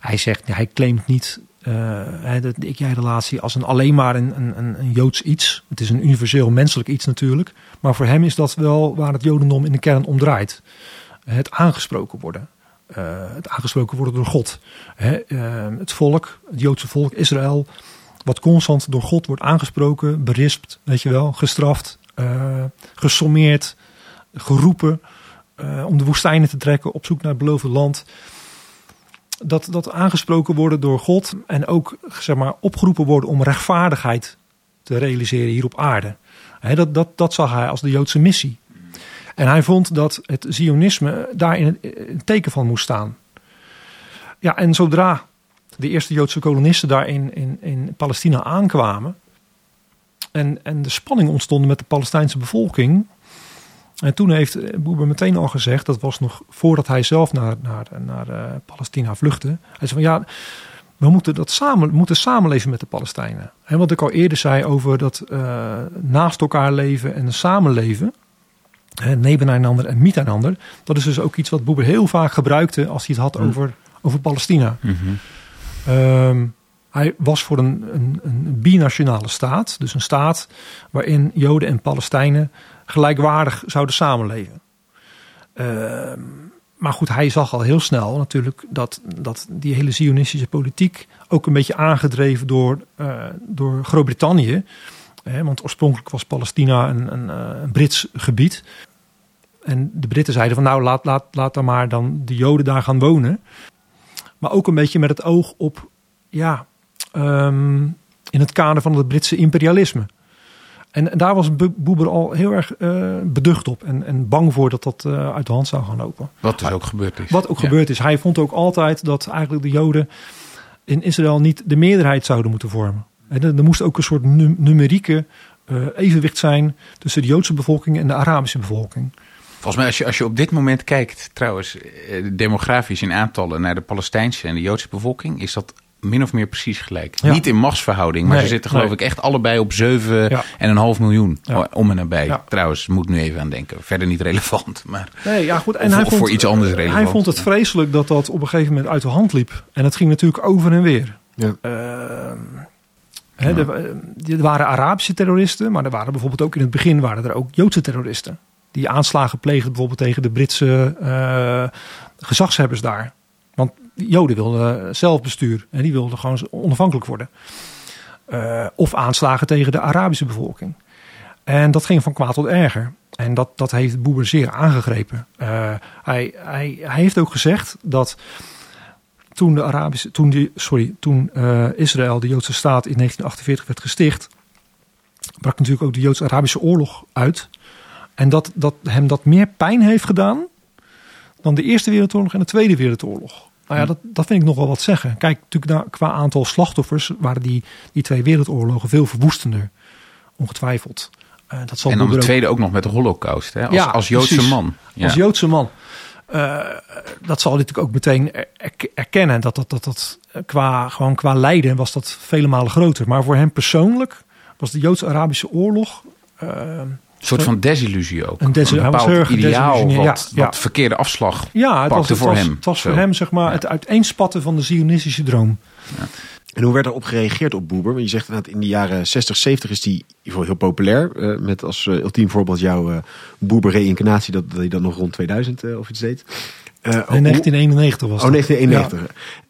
hij zegt, hij claimt niet eh, hè, de, ik-jij-relatie als een, alleen maar een, een, een, Joods iets. Het is een universeel menselijk iets natuurlijk. Maar voor hem is dat wel waar het Jodendom in de kern om draait. Het aangesproken worden. eh, het aangesproken worden door God. Hè, eh, het volk, het Joodse volk, Israël, wat constant door God wordt aangesproken, berispt, weet je wel, gestraft, uh, gesommeerd, geroepen om de woestijnen te trekken op zoek naar het beloofde land. Dat, dat aangesproken worden door God en ook zeg maar, opgeroepen worden om rechtvaardigheid te realiseren hier op aarde. dat, dat, dat zag hij als de Joodse missie. En hij vond dat het Zionisme daar in het teken van moest staan. Ja, en zodra de eerste Joodse kolonisten daar in, in, in Palestina aankwamen. En, en de spanning ontstond met de Palestijnse bevolking. En toen heeft Boeber meteen al gezegd, dat was nog voordat hij zelf naar, naar, naar uh, Palestina vluchtte. Hij zei van ja, we moeten, dat samen, moeten samenleven met de Palestijnen. En wat ik al eerder zei over dat uh, naast elkaar leven en samenleven nebeneinander en miteinander. Dat is dus ook iets wat Boeber heel vaak gebruikte als hij het had over, over Palestina. Mm hij was voor een, een, een, binationale staat. Dus een staat waarin Joden en Palestijnen gelijkwaardig zouden samenleven. Uh, maar goed, hij zag al heel snel natuurlijk dat, dat die hele Zionistische politiek ook een beetje aangedreven door, uh, door Groot-Brittannië want oorspronkelijk was Palestina een, een, eh, een, Brits gebied. En de Britten zeiden van nou laat, laat, laat dan maar dan de Joden daar gaan wonen. Maar ook een beetje met het oog op, ja, ehm, in het kader van het Britse imperialisme. En, daar was Boeber al heel erg uh, beducht op en, en bang voor dat dat uh, uit de hand zou gaan lopen.
Wat dus ook gebeurd is.
Wat ook gebeurd is. Hij vond ook altijd dat eigenlijk de Joden in Israël niet de meerderheid zouden moeten vormen. En er moest ook een soort numerieke uh, evenwicht zijn tussen de Joodse bevolking en de Arabische bevolking.
Volgens mij, als je, als je op dit moment kijkt, trouwens, eh, demografisch in aantallen naar de Palestijnse en de Joodse bevolking, is dat min of meer precies gelijk. Niet in machtsverhouding, maar ze zitten geloof ik echt allebei op 7 en een half miljoen om en nabij. Trouwens, moet nu even aan denken. Verder niet relevant, maar
nee, ja, goed. En hij vond,
voor iets anders relevant.
Hij vond het vreselijk dat dat op een gegeven moment uit de hand liep. En het ging natuurlijk over en weer. Ja. Uh, er, er, waren Arabische terroristen, maar er waren bijvoorbeeld ook in het begin waren er ook Joodse terroristen. Die aanslagen pleegden bijvoorbeeld tegen de Britse uh, gezagshebbers daar. Joden wilden zelfbestuur en die wilden gewoon onafhankelijk worden. Uh, of aanslagen tegen de Arabische bevolking. En dat ging van kwaad tot erger. En dat, dat heeft Boeber zeer aangegrepen. Uh, hij, hij, hij heeft ook gezegd dat toen, de Arabische, toen, die, sorry, toen Israël, de Joodse staat, in 1948 werd gesticht, brak natuurlijk ook de Joods-Arabische oorlog uit. En dat, dat hem dat meer pijn heeft gedaan dan de Eerste Wereldoorlog en de Tweede Wereldoorlog. Nou ja, dat, dat vind ik nog wel wat zeggen. Kijk, natuurlijk qua aantal slachtoffers waren die, die twee wereldoorlogen veel verwoestender. Ongetwijfeld.
Uh, dat zal en dan de tweede ook nog met de holocaust, hè? Als, ja, als Joodse man.
Ja. Als Joodse man. Uh, dat zal hij natuurlijk ook meteen erkennen. Dat dat, dat, dat qua, gewoon qua lijden was dat vele malen groter. Maar voor hem persoonlijk was de Joods-Arabische oorlog... Uh,
een soort van desillusie ook. Een, desil een bepaald ideaal wat, ja, wat verkeerde afslag ja, het was, het voor
was,
hem.
Het was voor hem zeg maar, het uiteenspatten van de Zionistische droom.
En hoe werd erop gereageerd op Boeber? Want je zegt dat in de jaren 60, 70 is die heel populair. Uh, met als uh, ultiem voorbeeld jouw uh, Boeber reïncarnatie, dat, dat hij dan nog rond 2000 of iets deed.
in 1991 was
oh, dat. Oh,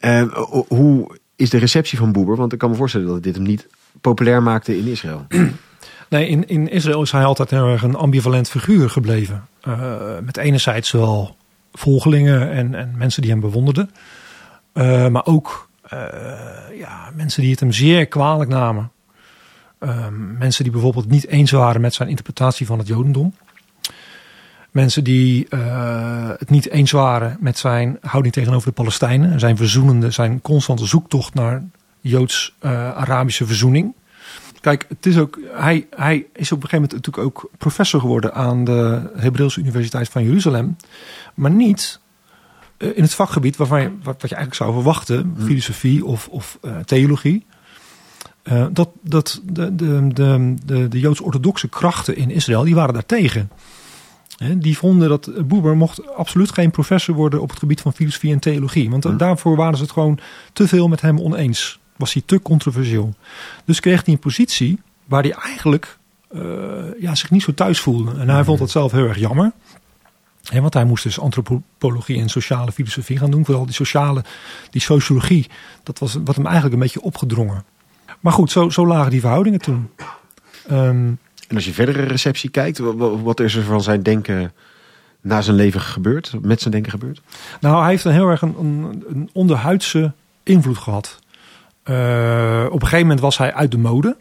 1991. hoe is de receptie van Boeber? Want ik kan me voorstellen dat dit hem niet populair maakte in Israël.
Nee, in, in Israël is hij altijd erg een ambivalent figuur gebleven. met enerzijds wel volgelingen en, en mensen die hem bewonderden. maar ook uh, ja, mensen die het hem zeer kwalijk namen. Uh, mensen die bijvoorbeeld niet eens waren met zijn interpretatie van het Jodendom. Mensen die het niet eens waren met zijn houding tegenover de Palestijnen. Zijn verzoenende, zijn constante zoektocht naar Joods-Arabische verzoening. Kijk, het is ook, hij, hij is op een gegeven moment natuurlijk ook professor geworden aan de Hebreeuwse Universiteit van Jeruzalem. Maar niet eh, in het vakgebied waarvan je, wat, wat je eigenlijk zou verwachten, hmm. filosofie of, of uh, theologie. Uh, dat dat de, de, de, de, de Joods-orthodoxe krachten in Israël, die waren daartegen. He, die vonden dat Boeber mocht absoluut geen professor worden op het gebied van filosofie en theologie. Want hmm. daarvoor waren ze het gewoon te veel met hem oneens. Was hij te controversieel. Dus kreeg hij een positie waar hij eigenlijk uh, ja, zich niet zo thuis voelde. En hij vond dat zelf heel erg jammer. Hè, want hij moest dus antropologie en sociale filosofie gaan doen. Vooral die sociale, die sociologie, dat was wat hem eigenlijk een beetje opgedrongen. Maar goed, zo, zo lagen die verhoudingen toen. Ehm,
En als je verdere receptie kijkt, wa- wa- wat is er van zijn denken na zijn leven gebeurd? Met zijn denken gebeurd?
nou, hij heeft een heel erg een, een, een onderhuidse invloed gehad. Eh, op een gegeven moment was hij uit de mode.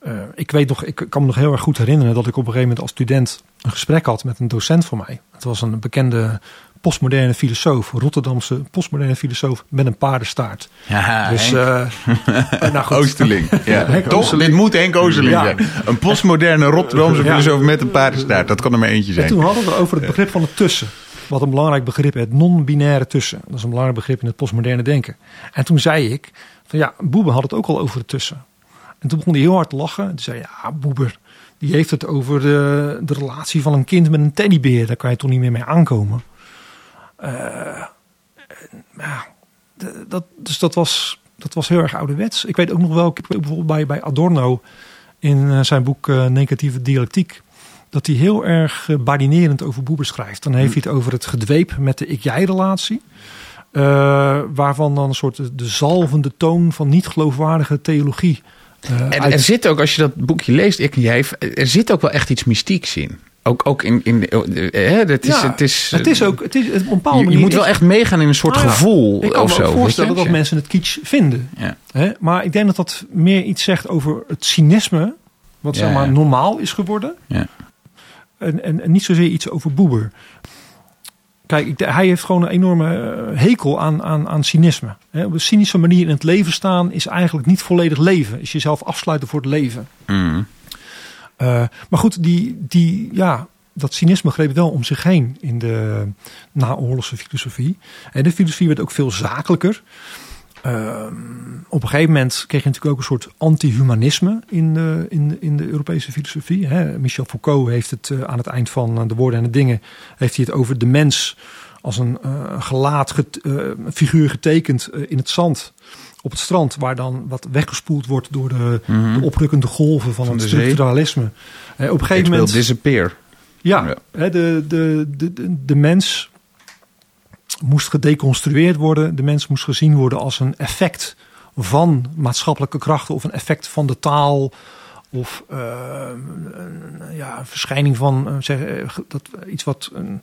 Eh, ik weet nog, ik kan me nog heel erg goed herinneren dat ik op een gegeven moment als student een gesprek had met een docent van mij. Het was een bekende postmoderne filosoof, Rotterdamse postmoderne filosoof met een paardenstaart.
Ja,
dus, eh, nou goed.
Oosterling. Ja. Toch?
Oosterling.
Dit moet Henk Oosterling
Ja.
zijn. Een postmoderne Rotterdamse filosoof met een paardenstaart. Dat kan er maar eentje
En
zijn.
toen hadden we het over het begrip van het tussen. Wat een belangrijk begrip het non-binaire tussen. Dat is een belangrijk begrip in het postmoderne denken. En toen zei ik, van ja, Boeber had het ook al over het tussen. En toen begon hij heel hard te lachen. En toen zei ja, Boeber, die heeft het over de, de relatie van een kind met een teddybeer. Daar kan je toch niet meer mee aankomen. Eh, ja, dat, dus dat was, dat was heel erg ouderwets. Ik weet ook nog wel, bijvoorbeeld bij, bij Adorno in eh, zijn boek eh, Negatieve Dialectiek dat hij heel erg eh, badinerend over Boeber schrijft. Dan heeft hij het over het gedweep met de ik-jij-relatie. eh, waarvan dan een soort de, de zalvende toon van niet geloofwaardige theologie. eh,
En
uit-
er zit ook, als je dat boekje leest, ik jij, er zit ook wel echt iets mystieks in. Ook, ook in, in hè, het is,
Ja,
het is,
het is ook, het is op een bepaalde
je, moet wel echt meegaan in een soort
ja,
gevoel
Ik kan
of
me
zo.
voorstellen dat mensen het kitsch vinden.
Ja.
Hè? Maar ik denk dat dat meer iets zegt over het cynisme. Wat
Ja,
zeg maar
ja.
normaal is geworden. En, en, en niet zozeer iets over Boeber. Kijk, hij heeft gewoon een enorme eh, hekel aan, aan, aan cynisme. Op een cynische manier in het leven staan is eigenlijk niet volledig leven. Is jezelf afsluiten voor het leven.
Mm.
Eh, maar goed, die, die, ja, dat cynisme greep wel om zich heen in de naoorlogse filosofie. En de filosofie werd ook veel zakelijker. Ehm, op een gegeven moment kreeg je natuurlijk ook een soort anti-humanisme in de, in, de- in de Europese filosofie. Hè. Michel Foucault heeft het eh, aan het eind van eh, De Woorden en de Dingen... heeft hij het over de mens als een eh, gelaat, get- figuur getekend in het zand op het strand... waar dan wat weggespoeld wordt door de, de oprukkende golven van,
Van
het structuralisme. Op een gegeven moment...
disappear.
Ja,
Ja.
hè, de, de, de, de, de mens moest gedeconstrueerd worden. De mens moest gezien worden als een effect van maatschappelijke krachten of een effect van de taal. Of eh, een, ja, verschijning van eh, zeg, eh, dat, iets wat een,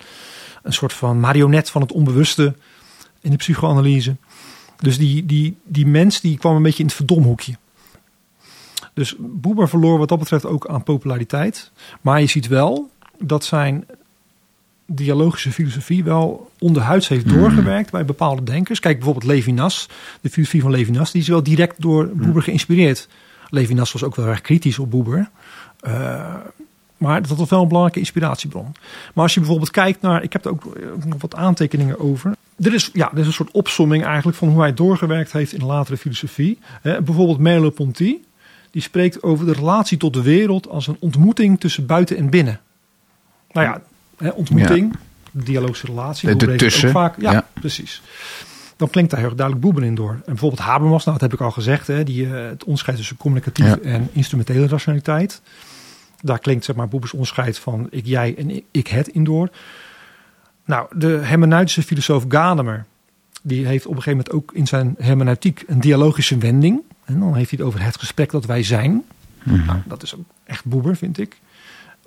een soort van marionet van het onbewuste in de psychoanalyse. Dus die, die, die mens die kwam een beetje in het verdomhoekje. Dus Boeber verloor wat dat betreft ook aan populariteit. Maar je ziet wel dat zijn dialogische filosofie wel onderhuids heeft doorgewerkt bij bepaalde denkers. Kijk bijvoorbeeld Levinas, de filosofie van Levinas, die is wel direct door Boeber geïnspireerd. Levinas was ook wel erg kritisch op Boeber. Eh, maar dat was wel een belangrijke inspiratiebron. Maar als je bijvoorbeeld kijkt naar, ik heb er ook eh, nog wat aantekeningen over. Er is, ja, er is een soort opsomming eigenlijk van hoe hij doorgewerkt heeft in de latere filosofie. Eh, bijvoorbeeld Merleau-Ponty, die spreekt over de relatie tot de wereld als een ontmoeting tussen buiten en binnen. Nou ja, hè, ontmoeting, dialogische relatie.
De- de
Boeber heeft het
tussen,
Ook vaak, ja,
ja.
precies. Dan klinkt daar heel erg duidelijk Boeber in door. En bijvoorbeeld Habermas, nou, dat heb ik al gezegd, hè, die, eh, het onderscheid tussen communicatieve
Ja.
en instrumentele rationaliteit. Daar klinkt zeg maar Boebers onderscheid van ik, jij en ik, ik het in door. Nou, de hermeneutische filosoof Gadamer, die heeft op een gegeven moment ook in zijn hermeneutiek een dialogische wending. En dan heeft hij het over het gesprek dat wij zijn. Nou, dat is ook echt Boeber, vind ik.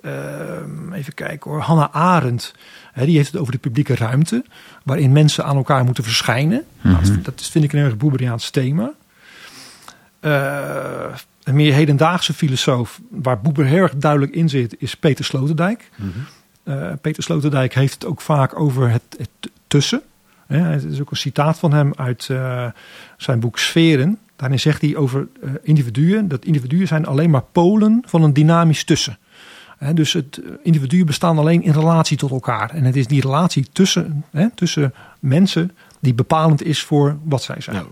Ehm, even kijken hoor. Hannah Arendt, hè, die heeft het over de publieke ruimte. Waarin mensen aan elkaar moeten verschijnen. nou, dat, dat vind ik een erg Boeberiaans thema. Eh, een meer hedendaagse filosoof, waar Boeber heel erg duidelijk in zit, is Peter Sloterdijk. Eh, Peter Sloterdijk heeft het ook vaak over het, het tussen. Hè, het is ook een citaat van hem uit eh, zijn boek Sferen. Daarin zegt hij over individuen, dat individuen zijn alleen maar polen van een dynamisch tussen. Hè, dus het individuen bestaan alleen in relatie tot elkaar. En het is die relatie tussen, hè, tussen mensen die bepalend is voor wat zij zijn.
Nou.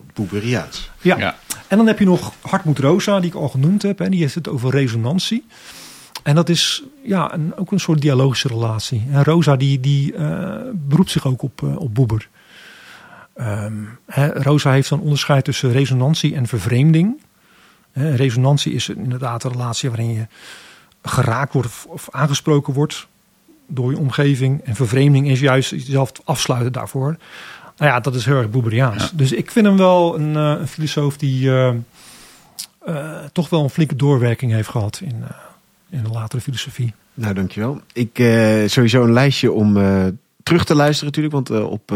Ja.
Ja.
En dan heb je nog Hartmut Rosa, die ik al genoemd heb. Hè. Die heeft het over resonantie. En dat is ja, een, ook een soort dialogische relatie. En Rosa die, die eh, beroept zich ook op, eh, op Boeber. Ehm, hè, Rosa heeft dan onderscheid tussen resonantie en vervreemding. Hè, resonantie is inderdaad een relatie waarin je geraakt wordt of, of aangesproken wordt. door je omgeving. En vervreemding is juist jezelf afsluiten daarvoor. Nou ja, dat is heel erg Boeberiaans. Dus ik vind hem wel een, uh, een filosoof die uh, uh, toch wel een flinke doorwerking heeft gehad in, in de latere filosofie.
Nou, dankjewel. Ik sowieso een lijstje om terug te luisteren natuurlijk. Want op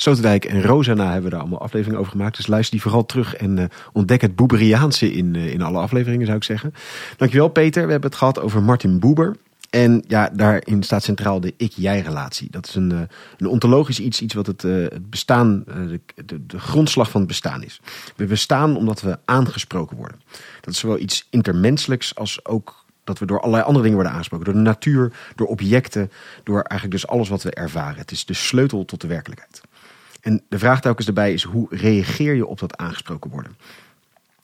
Sloterdijk en Rosana hebben daar allemaal afleveringen over gemaakt. Dus luister die vooral terug en ontdek het Boeberiaanse in, in alle afleveringen zou ik zeggen. Dankjewel Peter. We hebben het gehad over Martin Boeber. En ja, daarin staat centraal de ik-jij-relatie. Dat is een, een ontologisch iets, iets wat het, het bestaan, de, de, de, grondslag van het bestaan is. We bestaan omdat we aangesproken worden. Dat is zowel iets intermenselijks als ook dat we door allerlei andere dingen worden aangesproken. Door de natuur, door objecten, door eigenlijk dus alles wat we ervaren. Het is de sleutel tot de werkelijkheid. En de vraag telkens daarbij is, hoe reageer je op dat aangesproken worden?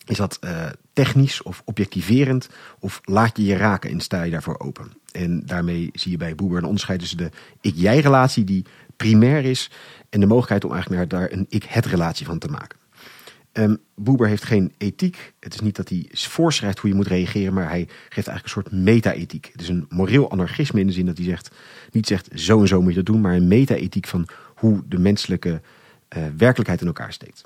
Is dat uh, technisch of objectiverend? Of laat je je raken en sta je daarvoor open? En daarmee zie je bij Boeber een onderscheid tussen de ik-jij-relatie die primair is... en de mogelijkheid om eigenlijk daar een ik-het-relatie van te maken. Um, Boeber heeft geen ethiek. Het is niet dat hij voorschrijft hoe je moet reageren... maar hij geeft eigenlijk een soort meta-ethiek. Het is een moreel anarchisme in de zin dat hij zegt... niet zegt zo en zo moet je dat doen... maar een meta-ethiek van hoe de menselijke uh, werkelijkheid in elkaar steekt.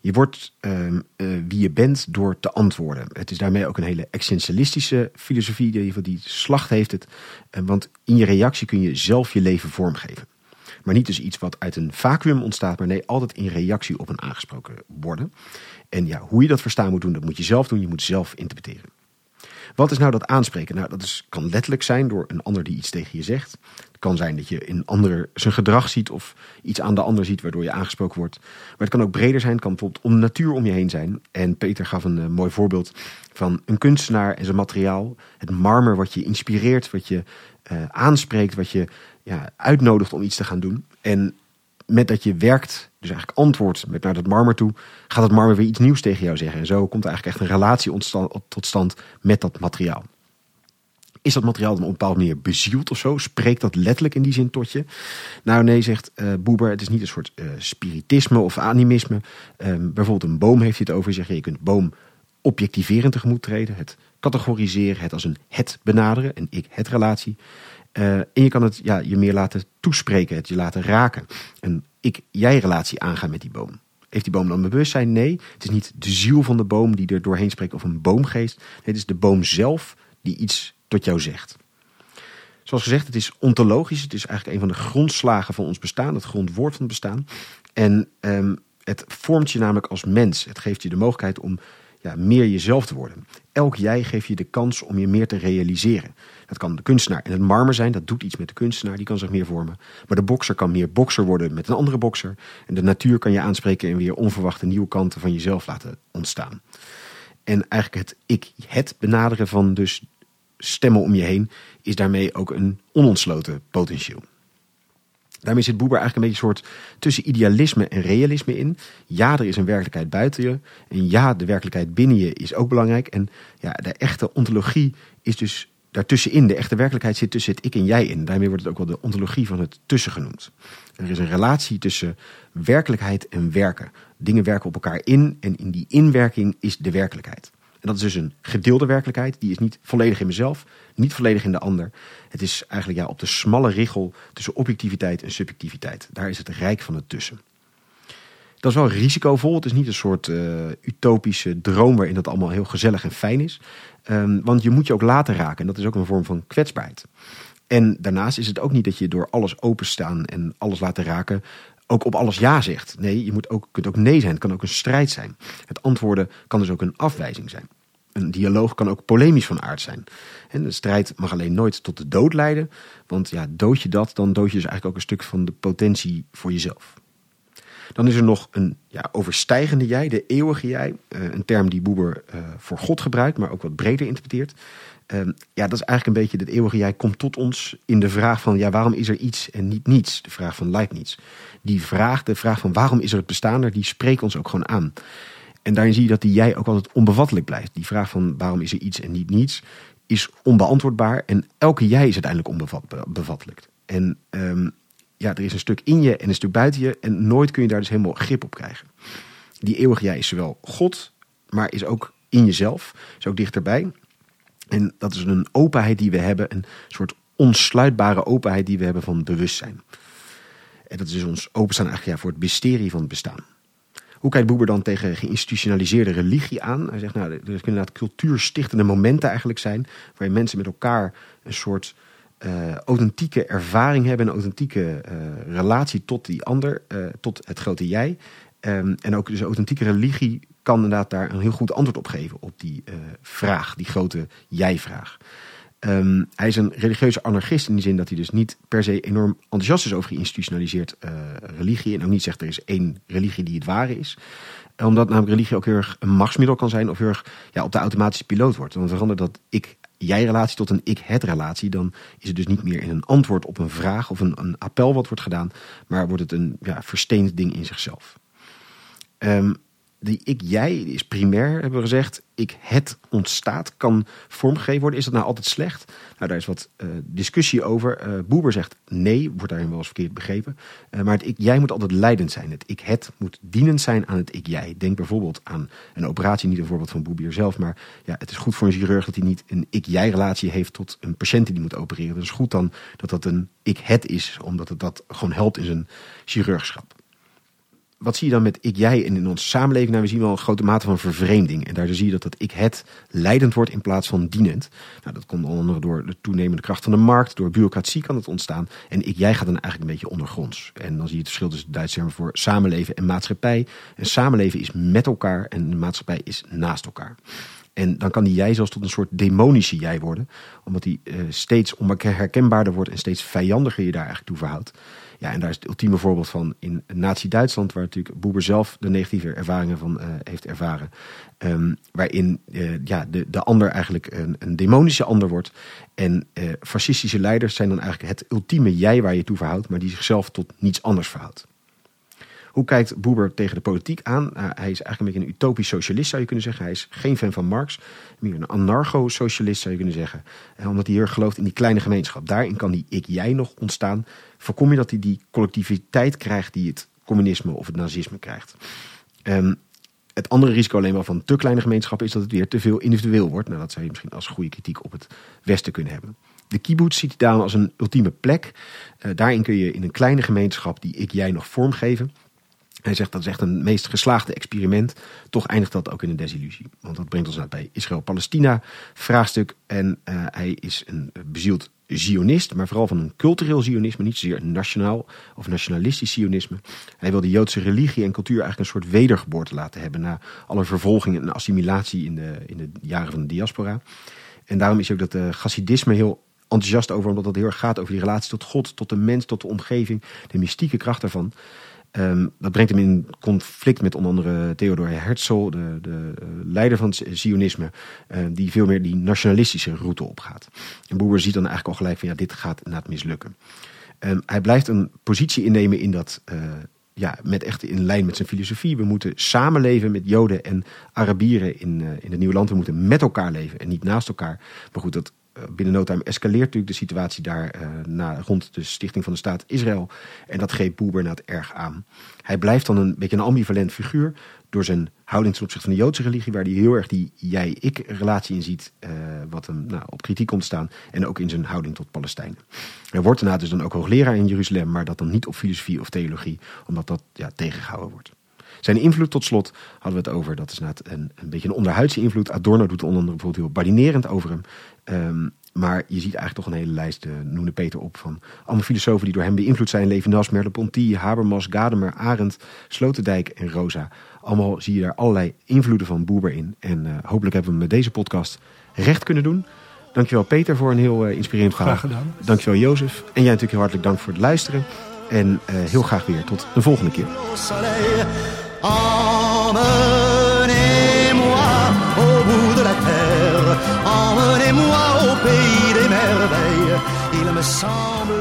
Je wordt uh, uh, wie je bent door te antwoorden. Het is daarmee ook een hele existentialistische filosofie. Die, die slacht heeft het. Uh, want in je reactie kun je zelf je leven vormgeven. Maar niet dus iets wat uit een vacuüm ontstaat. Maar nee, altijd in reactie op een aangesproken worden. En ja, hoe je dat verstaan moet doen, dat moet je zelf doen. Je moet zelf interpreteren. Wat is nou dat aanspreken? Nou, dat is, kan letterlijk zijn door een ander die iets tegen je zegt. Het kan zijn dat je in ander zijn gedrag ziet of iets aan de ander ziet waardoor je aangesproken wordt. Maar het kan ook breder zijn. Het kan bijvoorbeeld om natuur om je heen zijn. En Peter gaf een uh, mooi voorbeeld van een kunstenaar en zijn materiaal. Het marmer wat je inspireert, wat je uh, aanspreekt, wat je ja, uitnodigt om iets te gaan doen. En met dat je werkt, dus eigenlijk antwoordt met naar dat marmer toe, gaat het marmer weer iets nieuws tegen jou zeggen. En zo komt eigenlijk echt een relatie tot stand met dat materiaal. Is dat materiaal dan op een bepaalde manier bezield of zo? Spreekt dat letterlijk in die zin tot je? Nou nee, zegt uh, Boeber, het is niet een soort uh, spiritisme of animisme. Um, bijvoorbeeld een boom heeft hij het over. Zeg je, je kunt boom objectiverend tegemoet treden. Het categoriseren, het als een het benaderen, een ik-het relatie. Uh, en je kan het ja, je meer laten toespreken, het je laten raken. Een ik-jij-relatie aangaan met die boom. Heeft die boom dan bewustzijn? Nee. Het is niet de ziel van de boom die er doorheen spreekt of een boomgeest. Het is de boom zelf die iets tot jou zegt. Zoals gezegd, het is ontologisch. Het is eigenlijk een van de grondslagen van ons bestaan, het grondwoord van het bestaan. En um, het vormt je namelijk als mens. Het geeft je de mogelijkheid om ja, meer jezelf te worden. Elk jij geeft je de kans om je meer te realiseren. Dat kan de kunstenaar en het marmer zijn, dat doet iets met de kunstenaar, die kan zich meer vormen. Maar de bokser kan meer bokser worden met een andere bokser. En de natuur kan je aanspreken en weer onverwachte nieuwe kanten van jezelf laten ontstaan. En eigenlijk het ik-het benaderen van dus stemmen om je heen is daarmee ook een onontsloten potentieel. Daarmee zit Boeber eigenlijk een beetje een soort tussen idealisme en realisme in. Ja, er is een werkelijkheid buiten je. En ja, de werkelijkheid binnen je is ook belangrijk. En ja, de echte ontologie is dus daartussenin. De echte werkelijkheid zit tussen het ik en jij in. Daarmee wordt het ook wel de ontologie van het tussen genoemd. Er is een relatie tussen werkelijkheid en werken. Dingen werken op elkaar in en in die inwerking is de werkelijkheid. En dat is dus een gedeelde werkelijkheid. Die is niet volledig in mezelf, niet volledig in de ander. Het is eigenlijk ja, op de smalle richel tussen objectiviteit en subjectiviteit. Daar is het rijk van het tussen. Dat is wel risicovol. Het is niet een soort uh, utopische droom waarin dat allemaal heel gezellig en fijn is. Um, want je moet je ook laten raken. En dat is ook een vorm van kwetsbaarheid. En daarnaast is het ook niet dat je door alles openstaan en alles laten raken ook op alles ja zegt. Nee, je moet ook, kunt ook nee zijn. Het kan ook een strijd zijn. Het antwoorden kan dus ook een afwijzing zijn. Een dialoog kan ook polemisch van aard zijn. En de strijd mag alleen nooit tot de dood leiden. Want ja, dood je dat, dan dood je dus eigenlijk ook een stuk van de potentie voor jezelf. Dan is er nog een ja, overstijgende jij, de eeuwige jij. Uh, een term die Boeber uh, voor God gebruikt, maar ook wat breder interpreteert. Uh, ja, dat is eigenlijk een beetje, dat eeuwige jij komt tot ons in de vraag van, ja, waarom is er iets en niet niets? De vraag van Leibniz. Die vraag, de vraag van waarom is er het bestaan er, die spreekt ons ook gewoon aan. En daarin zie je dat die jij ook altijd onbevattelijk blijft. Die vraag van waarom is er iets en niet niets, is onbeantwoordbaar. En elke jij is uiteindelijk onbevattelijk. En um, ja, er is een stuk in je en een stuk buiten je. En nooit kun je daar dus helemaal grip op krijgen. Die eeuwige jij is zowel God, maar is ook in jezelf. Is ook dichterbij. En dat is een openheid die we hebben. Een soort onsluitbare openheid die we hebben van bewustzijn. En dat is dus ons openstaan eigenlijk voor het mysterie van het bestaan. Hoe kijkt Boeber dan tegen geïnstitutionaliseerde religie aan? Hij zegt, nou, er kunnen inderdaad cultuurstichtende momenten eigenlijk zijn... waarin mensen met elkaar een soort uh, authentieke ervaring hebben... een authentieke uh, relatie tot die ander, uh, tot het grote jij. Um, en ook dus authentieke religie kan inderdaad daar een heel goed antwoord op geven... op die vraag, die grote jij-vraag. Um, hij is een religieuze anarchist in die zin dat hij dus niet per se enorm enthousiast is over geïnstitutionaliseerd religie. En ook niet zegt er is één religie die het ware is. Omdat namelijk religie ook heel erg een machtsmiddel kan zijn of heel erg ja, op de automatische piloot wordt. Want verandert dat ik-jij-relatie tot een ik-het-relatie, dan is het dus niet meer in een antwoord op een vraag of een, een appel wat wordt gedaan, maar wordt het een ja, versteend ding in zichzelf. Um, die ik-jij is primair, hebben we gezegd. Ik het ontstaat, kan vormgegeven worden. Is dat nou altijd slecht? Nou, daar is wat uh, discussie over. Uh, Boeber zegt nee, wordt daarin wel eens verkeerd begrepen. Uh, maar het ik-jij moet altijd leidend zijn. Het ik-het moet dienend zijn aan het ik-jij. Denk bijvoorbeeld aan een operatie, niet een voorbeeld van Boeber zelf. Maar ja, het is goed voor een chirurg dat hij niet een ik-jij-relatie heeft tot een patiënt die moet opereren. Het is goed dan dat dat een ik-het is, omdat het dat gewoon helpt in zijn chirurgschap wat zie je dan met ik-jij en in onze samenleving? Nou, we zien wel een grote mate van vervreemding. En daar zie je dat dat ik-het leidend wordt in plaats van dienend. Nou, dat komt onder andere door de toenemende kracht van de markt. Door bureaucratie kan het ontstaan. En ik-jij gaat dan eigenlijk een beetje ondergronds. En dan zie je het verschil tussen Duitse termen voor samenleven en maatschappij. En samenleven is met elkaar en de maatschappij is naast elkaar. En dan kan die jij zelfs tot een soort demonische jij worden. Omdat die uh, steeds onherkenbaarder wordt en steeds vijandiger je daar eigenlijk toe verhoudt. Ja, en daar is het ultieme voorbeeld van in Nazi-Duitsland, waar natuurlijk Boeber zelf de negatieve ervaringen van uh, heeft ervaren. Um, waarin uh, ja, de, de ander eigenlijk een, een demonische ander wordt. En uh, fascistische leiders zijn dan eigenlijk het ultieme jij waar je toe verhoudt, maar die zichzelf tot niets anders verhoudt. Hoe kijkt Boeber tegen de politiek aan? Uh, hij is eigenlijk een beetje een utopisch socialist, zou je kunnen zeggen. Hij is geen fan van Marx, meer een anarcho-socialist, zou je kunnen zeggen. Uh, omdat hij heel gelooft in die kleine gemeenschap. Daarin kan die ik-jij nog ontstaan. Voorkom je dat hij die collectiviteit krijgt die het communisme of het nazisme krijgt. Um, het andere risico alleen maar van te kleine gemeenschappen is dat het weer te veel individueel wordt. Nou, dat zou je misschien als goede kritiek op het Westen kunnen hebben. De kibbutz ziet hij daarom als een ultieme plek. Uh, daarin kun je in een kleine gemeenschap die ik-jij nog vormgeven. Hij zegt dat is echt een meest geslaagde experiment. Toch eindigt dat ook in een desillusie. Want dat brengt ons uit bij Israël-Palestina vraagstuk. En uh, hij is een bezield Zionist, maar vooral van een cultureel Zionisme, niet zozeer nationaal of nationalistisch Zionisme. Hij wil de Joodse religie en cultuur eigenlijk een soort wedergeboorte laten hebben na alle vervolgingen en assimilatie in de, in de jaren van de diaspora. En daarom is ook dat uh, Chassidisme heel enthousiast over, omdat het heel erg gaat over die relatie tot God, tot de mens, tot de omgeving, de mystieke kracht daarvan. Um, dat brengt hem in conflict met onder andere Theodor Herzl, de, de uh, leider van het Zionisme, uh, die veel meer die nationalistische route opgaat. En Boer ziet dan eigenlijk al gelijk van ja, dit gaat inderdaad mislukken. Um, hij blijft een positie innemen in dat, uh, ja, met echt in lijn met zijn filosofie. We moeten samenleven met Joden en Arabieren in, in het nieuwe land. We moeten met elkaar leven en niet naast elkaar. Maar goed, dat eh, binnen no time escaleert natuurlijk de situatie daar uh, na, rond de stichting van de staat Israël. En dat greep het erg aan. Hij blijft dan een beetje een ambivalent figuur door zijn houding ten opzichte van de Joodse religie, waar hij heel erg die jij-ik-relatie in ziet, uh, wat hem nou, op kritiek komt staan. En ook in zijn houding tot Palestijnen. Hij wordt daarna dus dan ook hoogleraar in Jeruzalem, maar dat dan niet op filosofie of theologie, omdat dat ja, tegengehouden wordt. Zijn invloed tot slot hadden we het over. Dat is een, een beetje een onderhuidse invloed. Adorno doet onder andere bijvoorbeeld heel badinerend over hem. Um, maar je ziet eigenlijk toch een hele lijst, uh, noemde Peter op, van allemaal filosofen die door hem beïnvloed zijn. Levinas, Merleau-Ponty, Habermas, Gadamer, Arendt, Sloterdijk en Rosa. Allemaal zie je daar allerlei invloeden van Boeber in. En uh, hopelijk hebben we met deze podcast recht kunnen doen. Dankjewel Peter voor een heel uh, inspirerend verhaal.
Graag gedaan.
Dankjewel Jozef. En jij natuurlijk heel hartelijk dank voor het luisteren. En heel graag weer tot de volgende keer.
Emmenez-moi au bout de la terre, emmenez-moi au pays des merveilles. Il me semble